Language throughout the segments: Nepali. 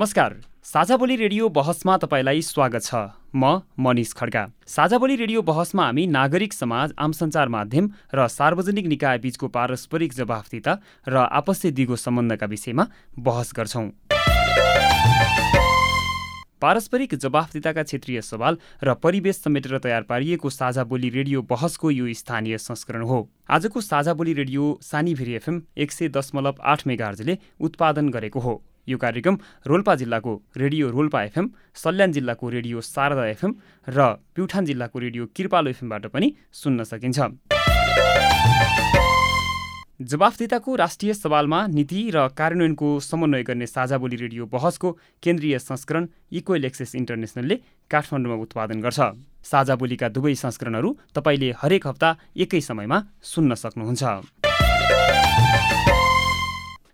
नमस्कार। साझा बोली रेडियो बहसमा तपाईँलाई स्वागत छ। म मनिष खड्का साझा बोली रेडियो बहसमा हामी नागरिक समाज आम सञ्चार माध्यम र सार्वजनिक निकाय बीचको पारस्परिक जवाफदिता र आपसी दिगो सम्बन्धका विषयमा बहस गर्छौँ। पारस्परिक जवाफदिताका क्षेत्रीय सवाल र परिवेश समेटेर तयार पारिएको साझा बोली रेडियो बहसको यो स्थानीय संस्करण हो। आजको साझा बोली रेडियो सानीभिरी एफएम एक सय दशमलव आठ मेगार्जले उत्पादन गरेको हो। यो कार्यक्रम रोल्पा जिल्लाको रेडियो रोल्पा एफएम सल्यान जिल्लाको रेडियो शारदा एफएम र प्युठान जिल्लाको रेडियो किर्पालो एफएमबाट पनि सुन्न सकिन्छ। जवाफदिताको राष्ट्रिय सवालमा नीति र कार्यान्वयनको समन्वय गर्ने साझा बोली रेडियो बहसको केन्द्रीय संस्करण इक्वेल एक्सेस इन्टरनेसनलले काठमाडौँमा उत्पादन गर्छ। साझा बोलीका दुवै संस्करणहरू तपाईँले हरेक हप्ता एकै समयमा सुन्न सक्नुहुन्छ।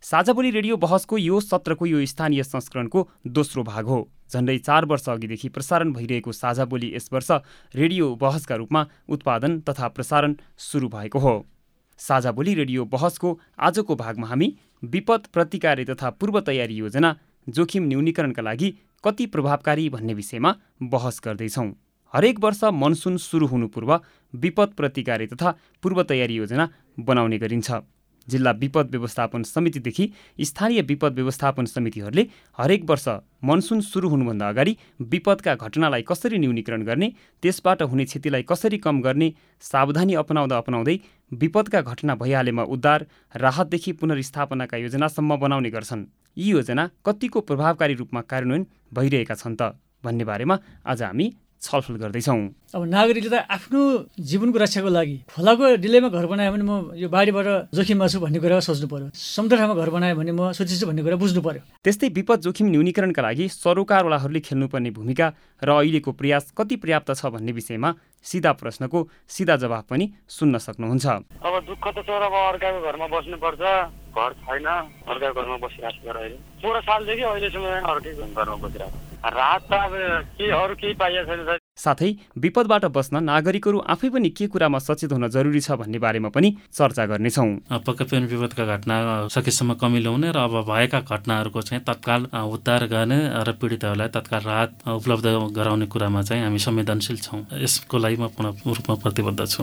साझा बोली रेडियो बहसको यो सत्रको यो स्थानीय संस्करणको दोस्रो भाग हो। झन्डै चार वर्ष अघिदेखि प्रसारण भइरहेको साझा बोली यस वर्ष रेडियो बहसका रूपमा उत्पादन तथा प्रसारण सुरु भएको हो। साझा बोली रेडियो बहसको आजको भागमा हामी विपद प्रतिकार तथा पूर्व तयारी योजना जोखिम न्यूनीकरणका लागि कति प्रभावकारी भन्ने विषयमा बहस गर्दैछौँ। हरेक वर्ष मनसुन सुरु हुनु पूर्व विपद प्रतिकार तथा पूर्व तयारी योजना बनाउने गरिन्छ। जिल्ला विपद व्यवस्थापन समितिदेखि स्थानीय विपद व्यवस्थापन समितिहरूले हरेक वर्ष मनसुन सुरु हुनुभन्दा अगाडि विपदका घटनालाई कसरी न्यूनीकरण गर्ने त्यसबाट हुने क्षतिलाई कसरी कम गर्ने सावधानी अपनाउँदा अपनाउँदै विपदका घटना भइहालेमा उद्धार राहतदेखि पुनर्स्थापनाका योजनासम्म बनाउने गर्छन्। यी योजना कतिको प्रभावकारी रूपमा कार्यान्वयन भइरहेका छन् त भन्ने बारेमा आज हामी छलफल गर्दैछौँ। अब नागरिकले त आफ्नो जीवनको रक्षाको लागि खोलाको डिलेमा घर बनायो भने म यो बाढीबाट जोखिममा छु भन्ने कुरा सोच्नु पर्यो। समुद्र ठाउँमा घर बनायो भने म सोचिन्छु भन्ने कुरा बुझ्नु पर्यो। त्यस्तै विपद जोखिम न्यूनीकरणका लागि सरोकारवालाहरूले खेल्नुपर्ने भूमिका र अहिलेको प्रयास कति पर्याप्त छ भन्ने विषयमा सिधा प्रश्नको सिधा जवाब पनि सुन्न सक्नुहुन्छ। अब दुःख त चोर अब अर्काको घरमा बस्नुपर्छ। घर छैन अर्काको घरमा बसिरहेको छ अहिले। सोह्र सालदेखि अहिलेसम्म अर्कै घरमा बसिरहेको साथै विपदबाट बस्न नागरिकहरू आफै पनि के कुरामा सचेत हुन जरुरी छ भन्ने बारेमा पनि चर्चा गर्नेछौँ। पक्कै पनि विपदका घटना सकेसम्म कमी ल्याउने र अब भएका घटनाहरूको चाहिँ तत्काल उद्धार गर्ने र पीडितहरूलाई तत्काल राहत उपलब्ध गराउने कुरामा चाहिँ हामी संवेदनशील छौँ। यसको लागि म पुनः रूपमा प्रतिबद्ध छु।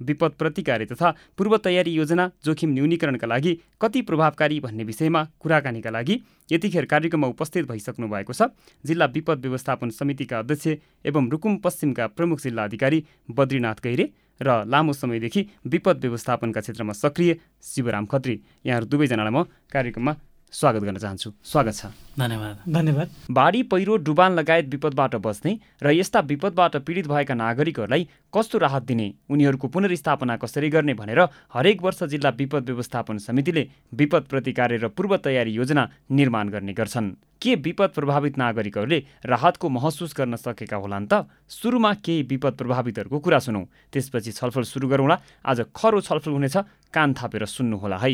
विपद प्रतिकारी तथा पूर्व तयारी योजना जोखिम न्यूनीकरणका लागि कति प्रभावकारी भन्ने विषयमा कुराकानीका लागि यतिखेर कार्यक्रममा उपस्थित भइसक्नु भएको छ। जिल्ला विपद व्यवस्थापन समितिका अध्यक्ष एवं रुकुम पश्चिमका प्रमुख जिल्ला अधिकारी बद्रीनाथ गैरे र लामो समयदेखि विपद व्यवस्थापनका क्षेत्रमा सक्रिय शिवराम खत्री। यहाँहरू दुवैजनालाई म कार्यक्रममा स्वागत गर्न चाहन्छु। स्वागत छ। धन्यवाद। धन्यवाद। बाढी पहिरो डुबान लगायत विपदबाट बस्ने र यस्ता विपदबाट पीडित भएका नागरिकहरूलाई कस्तो राहत दिने उनीहरूको पुनर्स्थापना कसरी गर्ने भनेर हरेक वर्ष जिल्ला विपद व्यवस्थापन समितिले विपद प्रतिकार र पूर्व तयारी योजना निर्माण गर्ने गर्छन्। के विपद प्रभावित नागरिकहरूले राहतको महसुस गर्न सकेका होलान् त? सुरुमा केही विपद प्रभावितहरूको कुरा सुनौ। त्यसपछि छलफल सुरु गरौँला। आज खरो छलफल हुनेछ। कान थापेर सुन्नुहोला है।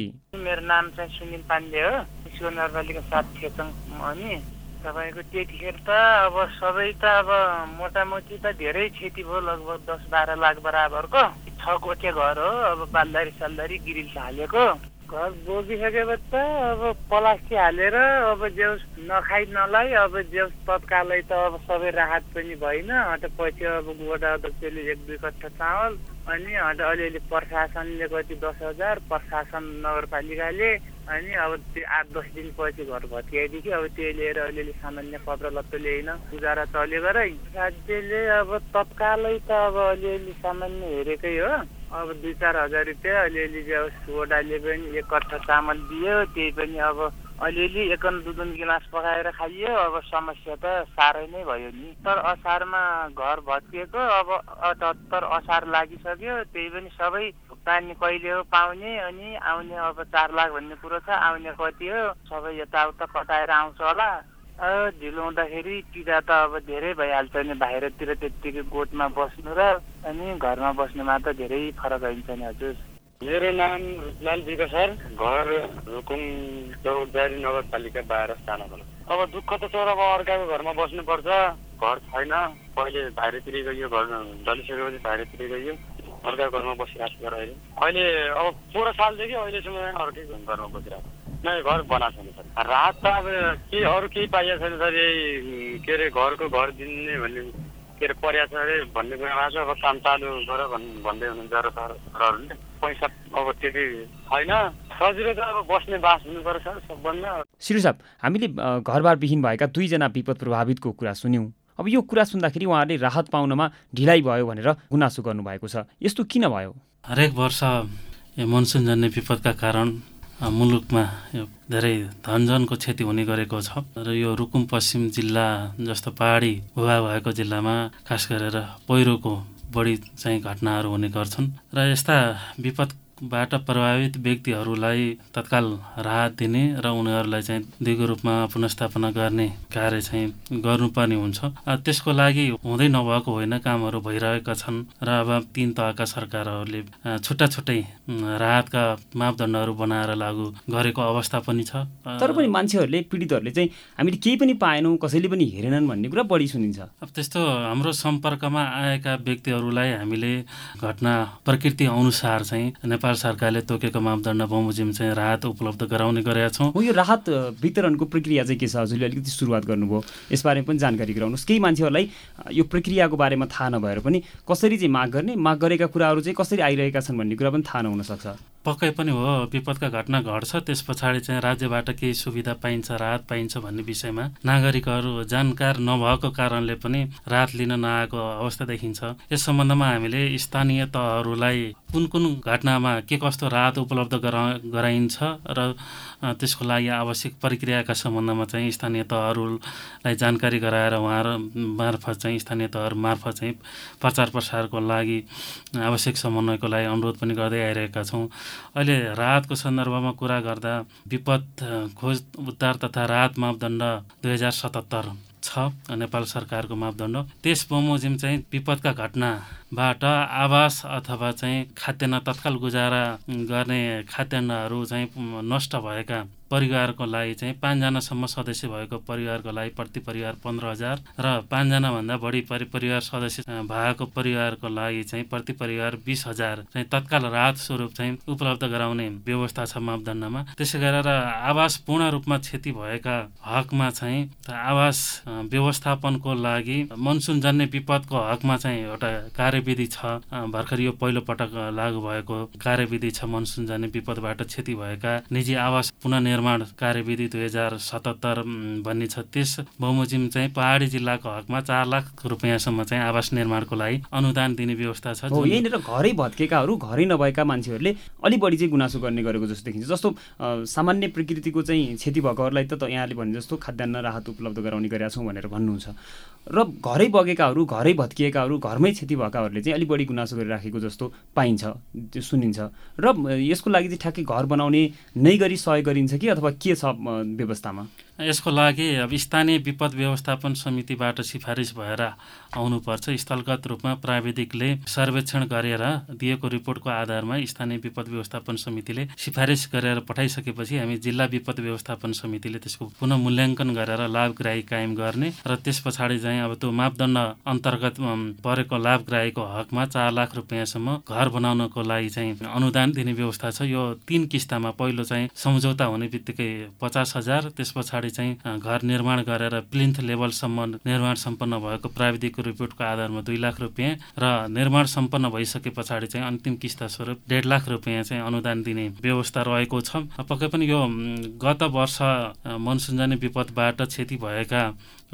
मेरो नाम चाहिँ सुनिल पाण्डे हो। स्कुल नरपालीको साथ खेतङ अनि। तपाईँको त्यतिखेर त अब सबै त अब मोटामोटी त धेरै क्षति भयो लगभग दस बाह्र लाख बराबरको। छ कोठे घर हो अब बालदारी सालदारी ग्रिल हालेको। घर बोकिसकेपछि त अब प्लास्टिक हालेर अब जेउस नखाइ नलाई अब जेउस तत्कालै त अब सबै राहत पनि भएन। अन्त पछि अब गोडा अध्यक्षले एक दुई कट्ठा चामल अनि अन्त अलिअलि प्रशासनले कति दस हजार प्रशासन नगरपालिकाले अनि अब त्यो आठ दस दिनपछि घर भत्काइदियो अब त्यही लिएर अलिअलि सामान्य पत्र लत्तो ल्याइन गुजारा चलेको र राज्यले अब तत्कालै त अब अलिअलि सामान्य हेरेकै हो। अब दुई चार हजार रुपियाँ अलिअलि वडाले पनि एक कट्ठा चामल दियो त्यही पनि अब अलिअलि एकन दुधन गिलास पकाएर खाइयो। अब समस्या त साह्रै नै भयो नि। तर असारमा घर भत्किएको अब अठहत्तर असार लागिसक्यो त्यही पनि सबै भुक्तानी कहिले हो पाउने अनि आउने अब चार लाख भन्ने कुरो छ आउने कति हो सबै यताउता कटाएर आउँछ होला। ढिलो हुँदाखेरि पिडा त अब धेरै भइहाल्छ नि बाहिरतिर त्यत्तिकै गोठमा बस्नु र अनि घरमा बस्नुमा त धेरै फरक हुन्छ नि हजुर। मेरो नाम रुपलाल सर घर रुकुम चौधारी नगरपालिका बाह्र सानो अब दुःख त छ अब अर्काको घरमा बस्नुपर्छ घर छैन पहिले बाहिरतिर गयो घर ढलिसकेपछि बाहिरतिर गयो अर्काको घरमा बसिरहेको छ अहिले। अब सोह्र सालदेखि अहिलेसम्म अर्कै घरमा बसिरहेको नै घर बनाएको छैन सर राहत त अब के अरू केही पाइएको छैन सर यही के अरे घरको घर दिने भन्ने के अरे पर्या छ अरे भन्ने कुरामा चाहिँ अब काम चालु गर भन्दै हुनुहुन्छ र सरहरूले। पैसा अब त्यति छैन। सजिलो त अब बस्ने बास हुनु पर्छ सर सबभन्दा। श्री साहब हामीले घरबारविहीन भएका दुईजना विपद प्रभावितको कुरा सुन्यौँ। अब यो कुरा सुन्दाखेरि उहाँहरूले राहत पाउनमा ढिलाइ भयो भनेर गुनासो गर्नुभएको छ। यस्तो किन भयो? हरेक वर्ष मनसुन जन्ने विपदका कारण मुलुकमा धेरै धनजनको क्षति हुने गरेको छ र यो रुकुम पश्चिम जिल्ला जस्तो पहाडी भूभाग भएको जिल्लामा खास गरेर पहिरोको बढी चाहिँ घटनाहरू हुने गर्छन् र यस्ता विपद बाट प्रभावित व्यक्तिहरूलाई तत्काल राहत दिने र उनीहरूलाई चाहिँ दिगो रूपमा पुनस्थापना गर्ने कार्य चाहिँ गर्नुपर्ने हुन्छ। त्यसको लागि हुँदै नभएको होइन कामहरू भइरहेका छन् र अब तिन तहका सरकारहरूले छुट्टा छुट्टै राहतका मापदण्डहरू बनाएर लागू गरेको अवस्था पनि छ। तर पनि मान्छेहरूले पीडितहरूले चाहिँ हामीले केही पनि पाएनौँ कसैले पनि हेरेनन् भन्ने कुरा बढी सुनिन्छ। अब त्यस्तो हाम्रो सम्पर्कमा आएका व्यक्तिहरूलाई हामीले घटना प्रकृति अनुसार चाहिँ नेपाल सरकारले तोकेको मापदण्ड बमोजिम चाहिँ राहत उपलब्ध गराउने गरेका छौँ। यो राहत वितरणको प्रक्रिया चाहिँ के छ हजुरले अलिकति सुरुवात गर्नुभयो। यसबारे पनि जानकारी गराउनुहोस्। केही मान्छेहरूलाई यो प्रक्रियाको बारेमा थाहा नभएर पनि कसरी चाहिँ माग गर्ने माग गरेका कुराहरू चाहिँ कसरी आइरहेका छन् भन्ने कुरा पनि थाहा नहुनसक्छ पक्कै पनि हो विपदका घटना घट्छ त्यस पछाडि चाहिँ राज्यबाट केही सुविधा पाइन्छ राहत पाइन्छ भन्ने विषयमा नागरिकहरू जानकार नभएको कारणले पनि राहत लिन नआएको अवस्था देखिन्छ। यस सम्बन्धमा हामीले स्थानीय तहहरूलाई कुन कुन घटनामा के कस्तो राहत उपलब्ध गरा गराइन्छ र त्यसको लागि आवश्यक प्रक्रियाका सम्बन्धमा चाहिँ स्थानीय तहहरूलाई जानकारी गराएर उहाँहरू मार्फत चाहिँ स्थानीय तहहरू मार्फत चाहिँ प्रचार प्रसारको लागि आवश्यक समन्वयको लागि अनुरोध पनि गर्दै आइरहेका छौँ। अहिले राहतको सन्दर्भमा कुरा गर्दा विपद खोज उद्धार तथा राहत मापदण्ड दुई हजार सतहत्तर छ नेपाल सरकारको मापदण्ड। त्यस बमोजिम चाहिँ विपदका घटनाबाट आवास अथवा चाहिँ खाद्यान्न तत्काल गुजारा गर्ने खाद्यान्नहरू चाहिँ नष्ट भएका परिवारको लागि चाहिँ पाँचजनासम्म सदस्य भएको परिवारको लागि प्रति परिवार पन्ध्र हजार र पाँचजनाभन्दा बढी परि परिवार सदस्य भएको परिवारको लागि चाहिँ प्रति परिवार बिस हजार चाहिँ तत्काल राहत स्वरूप चाहिँ उपलब्ध गराउने व्यवस्था छ मापदण्डमा। त्यसै गरेर आवास पूर्ण रूपमा क्षति भएका हकमा चाहिँ आवास व्यवस्थापनको लागि मनसुन जन्ने विपदको हकमा चाहिँ एउटा कार्यविधि छ। भर्खर यो पहिलो पटक लागू भएको कार्यविधि छ मनसुन जन्ने विपदबाट क्षति भएका निजी आवास पुनः निर्माण कार्यविधि दुई हजार सतहत्तर भन्ने छ। त्यस बमोजिम चाहिँ पहाडी जिल्लाको हकमा चार लाख रुपियाँसम्म चाहिँ आवास निर्माणको लागि अनुदान दिने व्यवस्था छ। यहीँनिर घरै भत्केकाहरू घरै नभएका मान्छेहरूले अलिक बढी चाहिँ गुनासो गर्ने गरेको जस्तो देखिन्छ। जस्तो सामान्य प्रकृतिको चाहिँ क्षति भएकोहरूलाई त यहाँले भने जस्तो खाद्यान्न राहत उपलब्ध गराउने गरेका छौँ भनेर भन्नुहुन्छ। र घरै बगेकाहरू घरै भत्किएकाहरू घरमै क्षति भएकाहरूले चाहिँ अलिक बढी गुनासो गरिराखेको जस्तो पाइन्छ त्यो सुनिन्छ। र यसको लागि चाहिँ ठ्याक्कै घर बनाउने नै गरी सहयोग गरिन्छ कि अथवा के छ व्यवस्थामा? यसको लागि अब स्थानीय विपद व्यवस्थापन समितिबाट सिफारिस भएर आउनुपर्छ। स्थलगत रूपमा प्राविधिकले सर्वेक्षण गरेर दिएको रिपोर्टको आधारमा स्थानीय विपद व्यवस्थापन समितिले सिफारिस गरेर पठाइसकेपछि हामी जिल्ला विपद व्यवस्थापन समितिले त्यसको पुनः मूल्याङ्कन गरेर लाभग्राही कायम गर्ने र त्यस पछाडि चाहिँ अब त्यो मापदण्ड अन्तर्गत परेको लाभग्राहीको हकमा चार लाख रुपियाँसम्म घर बनाउनको लागि चाहिँ अनुदान दिने व्यवस्था छ। यो तिन किस्तामा पहिलो चाहिँ सम्झौता हुने बित्तिकै पचास हजार त्यस पछाडि चाहिँ घर निर्माण गरेर प्लिन्थ लेभलसम्म निर्माण सम्पन्न भएको प्राविधिकको रिपोर्टको आधारमा दुई लाख रुपियाँ र निर्माण सम्पन्न भइसके पछाडि चाहिँ अन्तिम किस्ता स्वरूप डेढ लाख रुपियाँ चाहिँ अनुदान दिने व्यवस्था रहेको छ। पक्कै पनि यो गत वर्ष मनसुनजनी विपदबाट क्षति भएका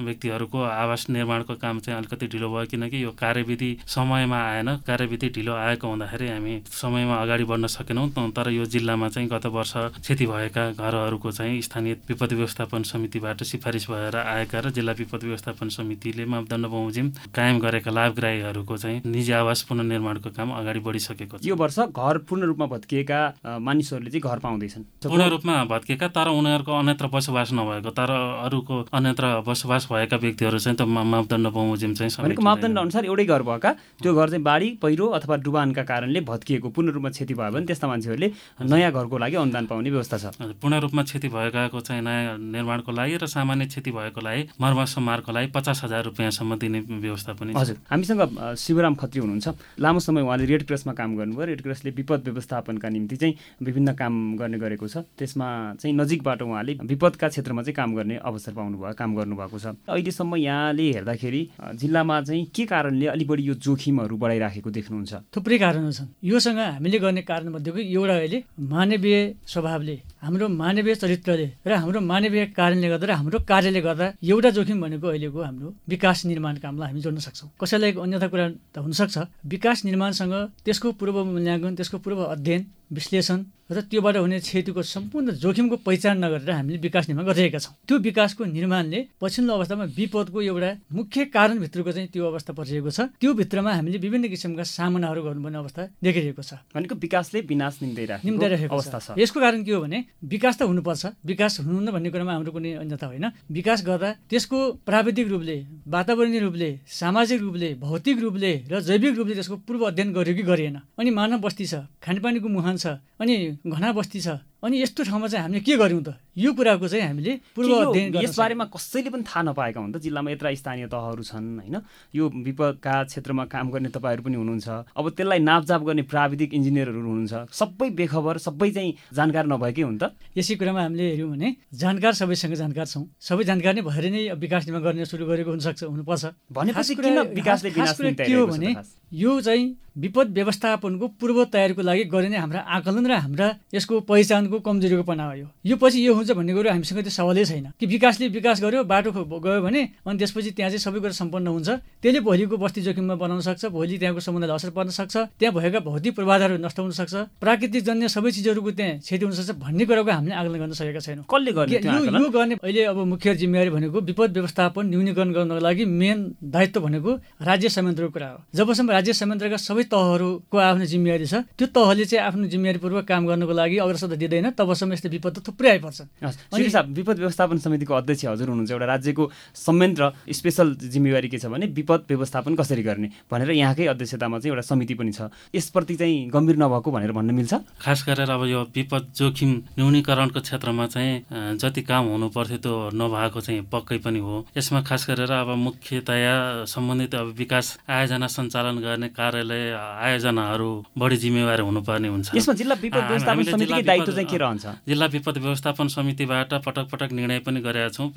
व्यक्तिहरूको आवास निर्माणको काम चाहिँ अलिकति ढिलो भयो किनकि यो कार्यविधि समयमा आएन। कार्यविधि ढिलो आएको हुँदाखेरि हामी समयमा अगाडि बढ्न सकेनौँ। तर यो जिल्लामा चाहिँ गत वर्ष क्षति भएका घरहरूको चाहिँ स्थानीय विपद व्यवस्थापन समितिबाट सिफारिस भएर आएका र जिल्ला विपद व्यवस्थापन समितिले मापदण्ड बमोजिम कायम गरेका लाभग्राहीहरूको चाहिँ निजी आवास पुनर्निर्माणको काम अगाडि बढिसकेको छ। यो वर्ष घर पूर्ण रूपमा भत्किएका मानिसहरूले चाहिँ घर पाउँदैछन्। पूर्ण रूपमा भत्किएका तर उनीहरूको अन्यत्र बसोबास नभएको तर अरूको अन्यत्र बसोबास भएका व्यक्तिहरू चाहिँ त मापदण्ड बमोजिम चाहिँ भनेको मापदण्ड अनुसार एउटै घर भएका त्यो घर चाहिँ बाढी पहिरो अथवा डुबानका कारणले भत्किएको पूर्ण रूपमा क्षति भयो भने त्यस्ता मान्छेहरूले नयाँ घरको लागि अनुदान पाउने व्यवस्था छ। पूर्ण रूपमा क्षति भएकाको चाहिँ नयाँ निर्माणको लागि र सामान्य क्षति भएको लागि मर्म सम्मारको लागि पचास हजार रुपियाँसम्म दिने व्यवस्था पनि हजुर। हामीसँग शिवराम खत्री हुनुहुन्छ। लामो समय उहाँले रेड क्रेसमा काम गर्नुभयो। रेड क्रेसले विपद व्यवस्थापनका निम्ति चाहिँ विभिन्न काम गर्ने गरेको छ। त्यसमा चाहिँ नजिकबाट उहाँले विपदका क्षेत्रमा चाहिँ काम गर्ने अवसर पाउनुभयो काम गर्नुभएको छ। अहिलेसम्म यहाँले हेर्दाखेरि जिल्लामा चाहिँ के कारणले अलिक बढी यो जोखिमहरू बढाइराखेको देख्नुहुन्छ? थुप्रै कारणहरू छन्। योसँग हामीले गर्ने कारण मध्येको एउटा अहिले मानवीय स्वभावले हाम्रो मानवीय चरित्रले र हाम्रो मानवीय कारणले गर्दा र हाम्रो कार्यले गर्दा एउटा जोखिम भनेको अहिलेको हाम्रो विकास निर्माण कामलाई हामी जोड्न सक्छौँ। कसैलाई अन्यथा कुरा त हुनसक्छ। विकास निर्माणसँग त्यसको पूर्व मूल्याङ्कन त्यसको पूर्व अध्ययन विश्लेषण र त्योबाट हुने क्षतिको सम्पूर्ण जोखिमको पहिचान नगरेर हामीले विकास निर्माण गरिरहेका छौँ। त्यो विकासको निर्माणले पछिल्लो अवस्थामा विपदको एउटा मुख्य कारणभित्रको चाहिँ त्यो अवस्था परिरहेको छ। त्यो भित्रमा हामीले विभिन्न किसिमका सामनाहरू गर्नुपर्ने अवस्था देखिरहेको छ। भनेको विकासले विनाश निम्दाइरहेको अवस्था छ। यसको कारण के हो भने विकास त हुनुपर्छ। विकास हुनुहुन्न भन्ने कुरामा हाम्रो कुनै अन्यथा होइन। विकास गर्दा त्यसको प्राविधिक रूपले वातावरणीय रूपले सामाजिक रूपले भौतिक रूपले र जैविक रूपले त्यसको पूर्व अध्ययन गर्यो कि गरिएन अनि मानव बस्ती छ। खानेपानीको मुहान छ अनि घना बस्ती छ। अनि यस्तो ठाउँमा चाहिँ हामीले के गर्यौँ त? यो कुराको चाहिँ हामीले पूर्व अध्ययन यसबारेमा कसैले पनि थाहा नपाएका हुन् त? जिल्लामा यत्र स्थानीय तहहरू छन् होइन? यो विपदका क्षेत्रमा काम गर्ने तपाईँहरू पनि हुनुहुन्छ। अब त्यसलाई नापजाप गर्ने प्राविधिक इन्जिनियरहरू हुनुहुन्छ। सबै बेखबर सबै चाहिँ जानकार नभएकै हुन् त? यसै कुरामा हामीले हेऱ्यौँ भने जानकार सबैसँग जानकार छौँ। सबै जानकार नै भएर नै विकास निर्माण गर्ने सुरु गरेको हुनसक्छ हुनुपर्छ। भनेपछि किन विकासले के हो भने यो चाहिँ विपद व्यवस्थापनको पूर्व तयारीको लागि गरिने हाम्रा आकलन र हाम्रा यसको पहिचानको कमजोरीको पना हो। यो पछि यो हुन्छ भन्ने कुरो हामीसँग त्यो सवालै छैन। कि विकासले विकास गर्यो बाटो गयो भने अनि त्यसपछि त्यहाँ चाहिँ सबै कुरा सम्पन्न हुन्छ। त्यसले भोलिको बस्ती जोखिममा बनाउन सक्छ भोलि त्यहाँको समुदायलाई असर पर्न सक्छ त्यहाँ भएका भौतिक पूर्वाधारहरू नष्ट हुन सक्छ प्राकृतिक जन्य सबै चिजहरूको त्यहाँ क्षति हुन सक्छ भन्ने कुराको हामीले आकलन गर्न सकेका छैनौँ। कसले गर्ने यो गर्ने अहिले अब मुख्य जिम्मेवारी भनेको विपद व्यवस्थापन न्यूनीकरण गर्नको लागि मेन दायित्व भनेको राज्य संयन्त्रको कुरा हो। जबसम्म राज्य संयन्त्रका सबै तहहरूको आफ्नो जिम्मेवारी छ त्यो तहले चाहिँ आफ्नो जिम्मेवारीपूर्वक काम गर्नको लागि अग्रसर दिँदैन। तबसम्म यस्तो विपद त थुप्रै आइपर्छ अनि विपद व्यवस्थापन समितिको अध्यक्ष हजुर हुनुहुन्छ एउटा राज्यको संयन्त्र स्पेसल जिम्मेवारी के छ भने विपद व्यवस्थापन कसरी गर्ने भनेर यहाँकै अध्यक्षतामा चाहिँ एउटा समिति पनि छ। यसप्रति चाहिँ गम्भीर नभएको भनेर भन्न मिल्छ? खास गरेर अब यो विपद जोखिम न्यूनीकरणको क्षेत्रमा चाहिँ जति काम हुनु पर्थ्यो त्यो नभएको चाहिँ पक्कै पनि हो। यसमा खास गरेर अब मुख्यतया सम्बन्धित अब विकास आयोजना सञ्चालन गर्ने कार्यालय आयोजनाहरू बढी जिम्मेवारी हुनुपर्ने हुन्छ। यसमा जिल्ला विपद व्यवस्थापन समितिकै दायित्व चाहिँ के रहन्छ? जिल्ला विपद व्यवस्थापन समितिबाट पटक पटक निर्णय पनि गरेका छौँ।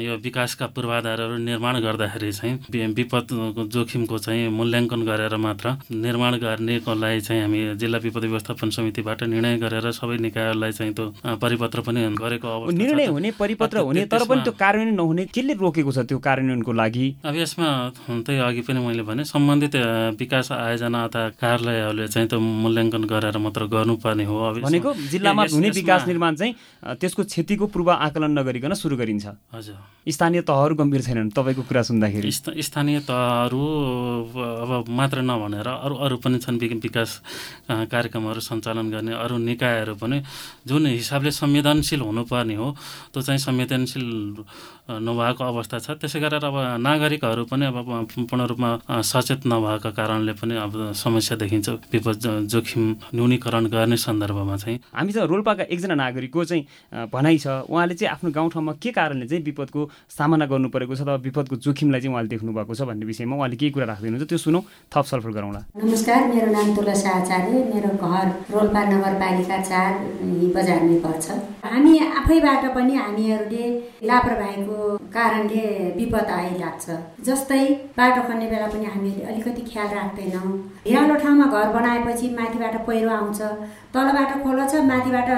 यो विकासका पूर्वाधारहरू निर्माण गर्दाखेरि चाहिँ विपद जोखिमको चाहिँ मूल्याङ्कन गरेर मात्र निर्माण गर्नेको लागि चाहिँ हामी जिल्ला विपद व्यवस्थापन समितिबाट निर्णय गरेर सबै निकायहरूलाई चाहिँ त्यो परिपत्र पनि गरेको निर्णय हुने परिपत्र हुने तर पनि त्यो कार्यान्वयन नहुने केले रोकेको छ त्यो कार्यान्वयनको लागि? अब यसमा त्यही अघि पनि मैले भने सम्बन्धित विकास आयोजना अथवा कार्यालयहरूले चाहिँ त्यो मूल्याङ्कन गरेर मात्र गर्नुपर्ने हो। भनेको जिल्लामा हुने विकास निर्माण चाहिँ त्यसको क्षतिको पूर्व आकलन नगरिकन सुरु गरिन्छ। हजुर। स्थानीय तहहरू गम्भीर छैनन्। तपाईँको कुरा सुन्दाखेरि। स्थानीय तहहरू अब मात्र नभनेर अरू अरू पनि छन् विकास कार्यक्रमहरू सञ्चालन गर्ने अरू निकायहरू पनि जुन हिसाबले संवेदनशील हुनुपर्ने हो त्यो चाहिँ संवेदनशील नभएको अवस्था छ। त्यसै गरेर अब नागरिकहरू पनि अब पूर्ण रूपमा सचेत नभएको कारणले पनि अब समस्या देखिन्छ। विपद जोखिम न्यूनीकरण गर्ने सन्दर्भमा चाहिँ। हामी चाहिँ रोल्पाका एकजना नागरिकको चाहिँ भनाइ छ। उहाँले चाहिँ आफ्नो गाउँठाउँमा के कारणले चाहिँ विपदको सामना गर्नु परेको छ अथवा विपदको जोखिमलाई चाहिँ उहाँले देख्नु भएको छ भन्ने विषयमा उहाँले केही कुरा राखिदिनुहुन्छ त्यो सुनौ थप छलफल गरौँला। नमस्कार मेरो नाम तुलसा आचार्य मेरो घर रोल्पा नगरपालिका चार बजारमै पर्छ। हामी आफैबाट पनि हामीहरूले लापरवाहीको कारणले विपद आइलाग्छ जस्तै बाटो खन्ने बेला पनि हामीले अलिकति ख्याल राख्दैनौँ। भिरालो ठाउँमा घर बनाएपछि माथिबाट पहिरो आउँछ तलबाट खोलो छ माथिबाट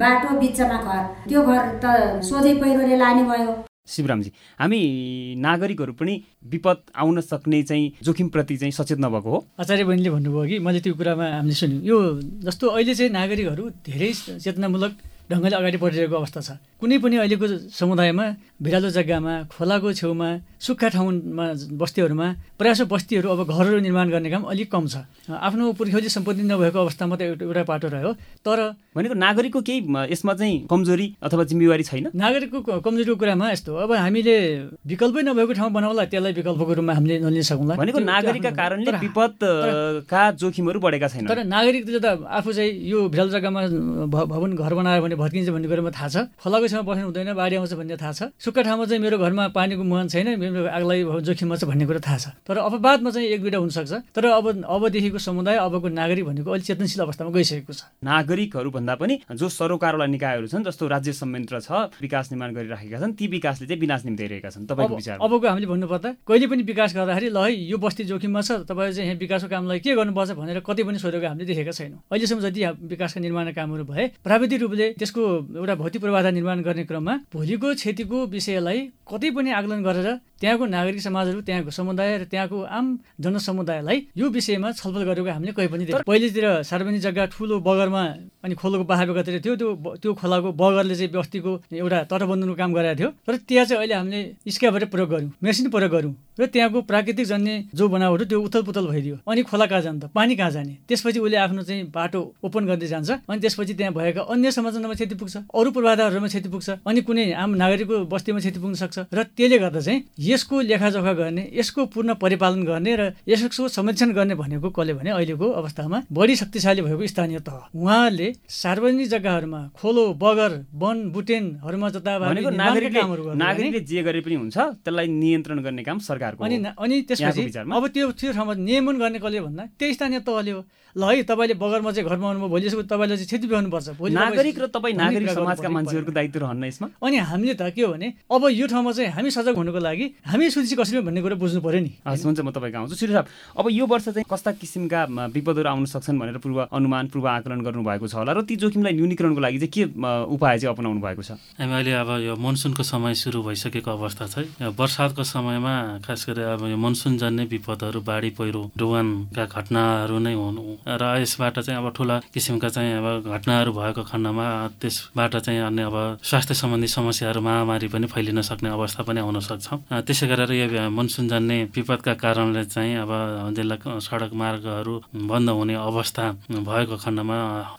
बाटो बिचमा घर। त्यो घर त सोझै पहिरोले लाने भयो। शिवरामजी हामी नागरिकहरू पनि विपद आउन सक्ने चाहिँ जोखिमप्रति चाहिँ सचेत नभएको हो। आचार्य बहिनीले भन्नुभयो कि मैले त्यो कुरामा हामीले सुन्यौँ। यो जस्तो अहिले चाहिँ नागरिकहरू धेरै चेतनामूलक ढङ्गले अगाडि बढिरहेको अवस्था छ। कुनै पनि अहिलेको समुदायमा भिरालो जग्गामा खोलाको छेउमा सुक्खा ठाउँमा बस्तीहरूमा प्रयास बस्तीहरू अब घरहरू निर्माण गर्ने काम अलिक कम छ। आफ्नो पुर्खौली सम्पत्ति नभएको अवस्थामा त एउटा पाटो रह्यो। तर भनेको नागरिकको केही यसमा चाहिँ कमजोरी अथवा जिम्मेवारी छैन? नागरिकको कमजोरीको कुरामा यस्तो अब हामीले विकल्पै नभएको ठाउँ बनाउला त्यसलाई विकल्पको रूपमा हामीले नलिन सकौँला। भनेको नागरिकका कारणले विपदका जोखिमहरू बढेका छैन तर नागरिकले त आफू चाहिँ यो भिरालो जग्गामा भवन घर बनायो भने भत्किन्छ भन्ने कुरामा थाहा छ। खोलाको छेउमा बस्नु हुँदैन बाढी आउँछ भन्ने थाहा छ। सुक्खा ठाउँमा चाहिँ मेरो घरमा पानीको मुहान छैन मेरो आगलाई जोखिममा छ भन्ने कुरा थाहा छ। तर अपवादमा चाहिँ एक दुईवटा हुनसक्छ। तर अब अबदेखिको समुदाय अबको नागरिक भनेको अलिक चेतनशील अवस्थामा गइसकेको छ। नागरिकहरू भन्दा पनि जो सरोकारवाला निकायहरू छन् जस्तो राज्य संयन्त्र छ विकास निर्माण गरिराखेका छन् ती विकासले चाहिँ विनाश निम्ताइरहेका छन्। तपाईँको विचार अबको हामीले भन्नुपर्दा कहिले पनि विकास गर्दाखेरि ल है यो बस्ती जोखिममा छ तपाईँले चाहिँ यहाँ विकासको कामलाई के गर्नुपर्छ भनेर कतै पनि सोधेको हामीले देखेका छैनौँ। अहिलेसम्म जति विकासका निर्माण कामहरू भए प्राविधिक रूपले त्यसको एउटा भौतिक पूर्वाधार निर्माण गर्ने क्रममा भोलिको क्षतिको विषयलाई कतै पनि आकलन गरेर त्यहाँको नागरिक समाजहरू त्यहाँको समुदाय र त्यहाँको आम जनसमुदायलाई यो विषयमा छलफल गरेको हामीले कहीँ पनि पहिलेतिर सार्वजनिक जग्गा ठुलो बगरमा अनि खोलोको कतिर थियो त्यो त्यो खोलाको बगरले चाहिँ बस्तीको एउटा तटबन्धनको काम गरेको थियो। तर त्यहाँ चाहिँ अहिले हामीले स्क्याबरै प्रयोग गऱ्यौँ मेसिन प्रयोग गऱ्यौँ र त्यहाँको प्राकृतिक जन्ने जो बनावट त्यो उथल पुथल भइदियो। अनि खोला कहाँ जान्छ पानी कहाँ जाने? त्यसपछि उसले आफ्नो चाहिँ बाटो ओपन गर्दै जान्छ अनि त्यसपछि त्यहाँ भएका अन्य समाजमा क्षति पुग्छ अरू पूर्वाधारहरूमा क्षति पुग्छ अनि कुनै आम नागरिकको बस्तीमा क्षति पुग्न सक्छ र त्यसले गर्दा चाहिँ यसको लेखाजोखा गर्ने यसको पूर्ण परिपालन गर्ने र यसको संरक्षण गर्ने भनेको कसले भने अहिलेको अवस्थामा बढी शक्तिशाली भएको स्थानीय तह। उहाँले सार्वजनिक जग्गाहरूमा खोलो बगर वन बुटेनहरूमा जता नागरिकले जे गरे पनि हुन्छ त्यसलाई नियन्त्रण गर्ने काम सरकारको अनि अनि त्यसपछि अब त्यो त्यो ठाउँमा नियमन गर्ने कसले भन्दा त्यही स्थानीय तहले हो। ल है तपाईँले बगरमा चाहिँ घरमा आउनुभयो भोलि यसको तपाईँले चाहिँ क्षति पर्छ भोलि नागरिक र तपाईँ नागरिक समाजका मान्छेहरूको दायित्व रहन्न यसमा। अनि हामीले त के हो भने अब यो ठाउँमा चाहिँ हामी सजग हुनुको लागि हामी सुरक्षित कसरी भन्ने कुरा बुझ्नु पऱ्यो नि। हस् हुन्छ म तपाईँको आउँछु। श्री साहब अब यो वर्ष चाहिँ कस्ता किसिमका विपदहरू आउन सक्छन् भनेर पूर्व अनुमान पूर्व आकलन गर्नुभएको छ होला। र ती जोखिमलाई न्यूनीकरणको लागि चाहिँ के उपाय चाहिँ अपनाउनु भएको छ? हामी अहिले अब यो मनसुनको समय सुरु भइसकेको अवस्था छ वर्षातको समयमा खास गरी अब यो मनसुन जन्ने विपदहरू बाढी पहिरो डुवानका घटनाहरू नै हुनु। र यसबाट चाहिँ अब ठुला किसिमका चाहिँ अब घटनाहरू भएको खण्डमा त्यसबाट चाहिँ अन्य अब स्वास्थ्य सम्बन्धी समस्याहरू महामारी पनि फैलिन सक्ने अवस्था पनि आउन सक्छ। त्यसै गरेर यो मनसुन जान्ने विपदका कारणले चाहिँ अब जिल्ला सडक मार्गहरू बन्द हुने अवस्था भएको खण्डमा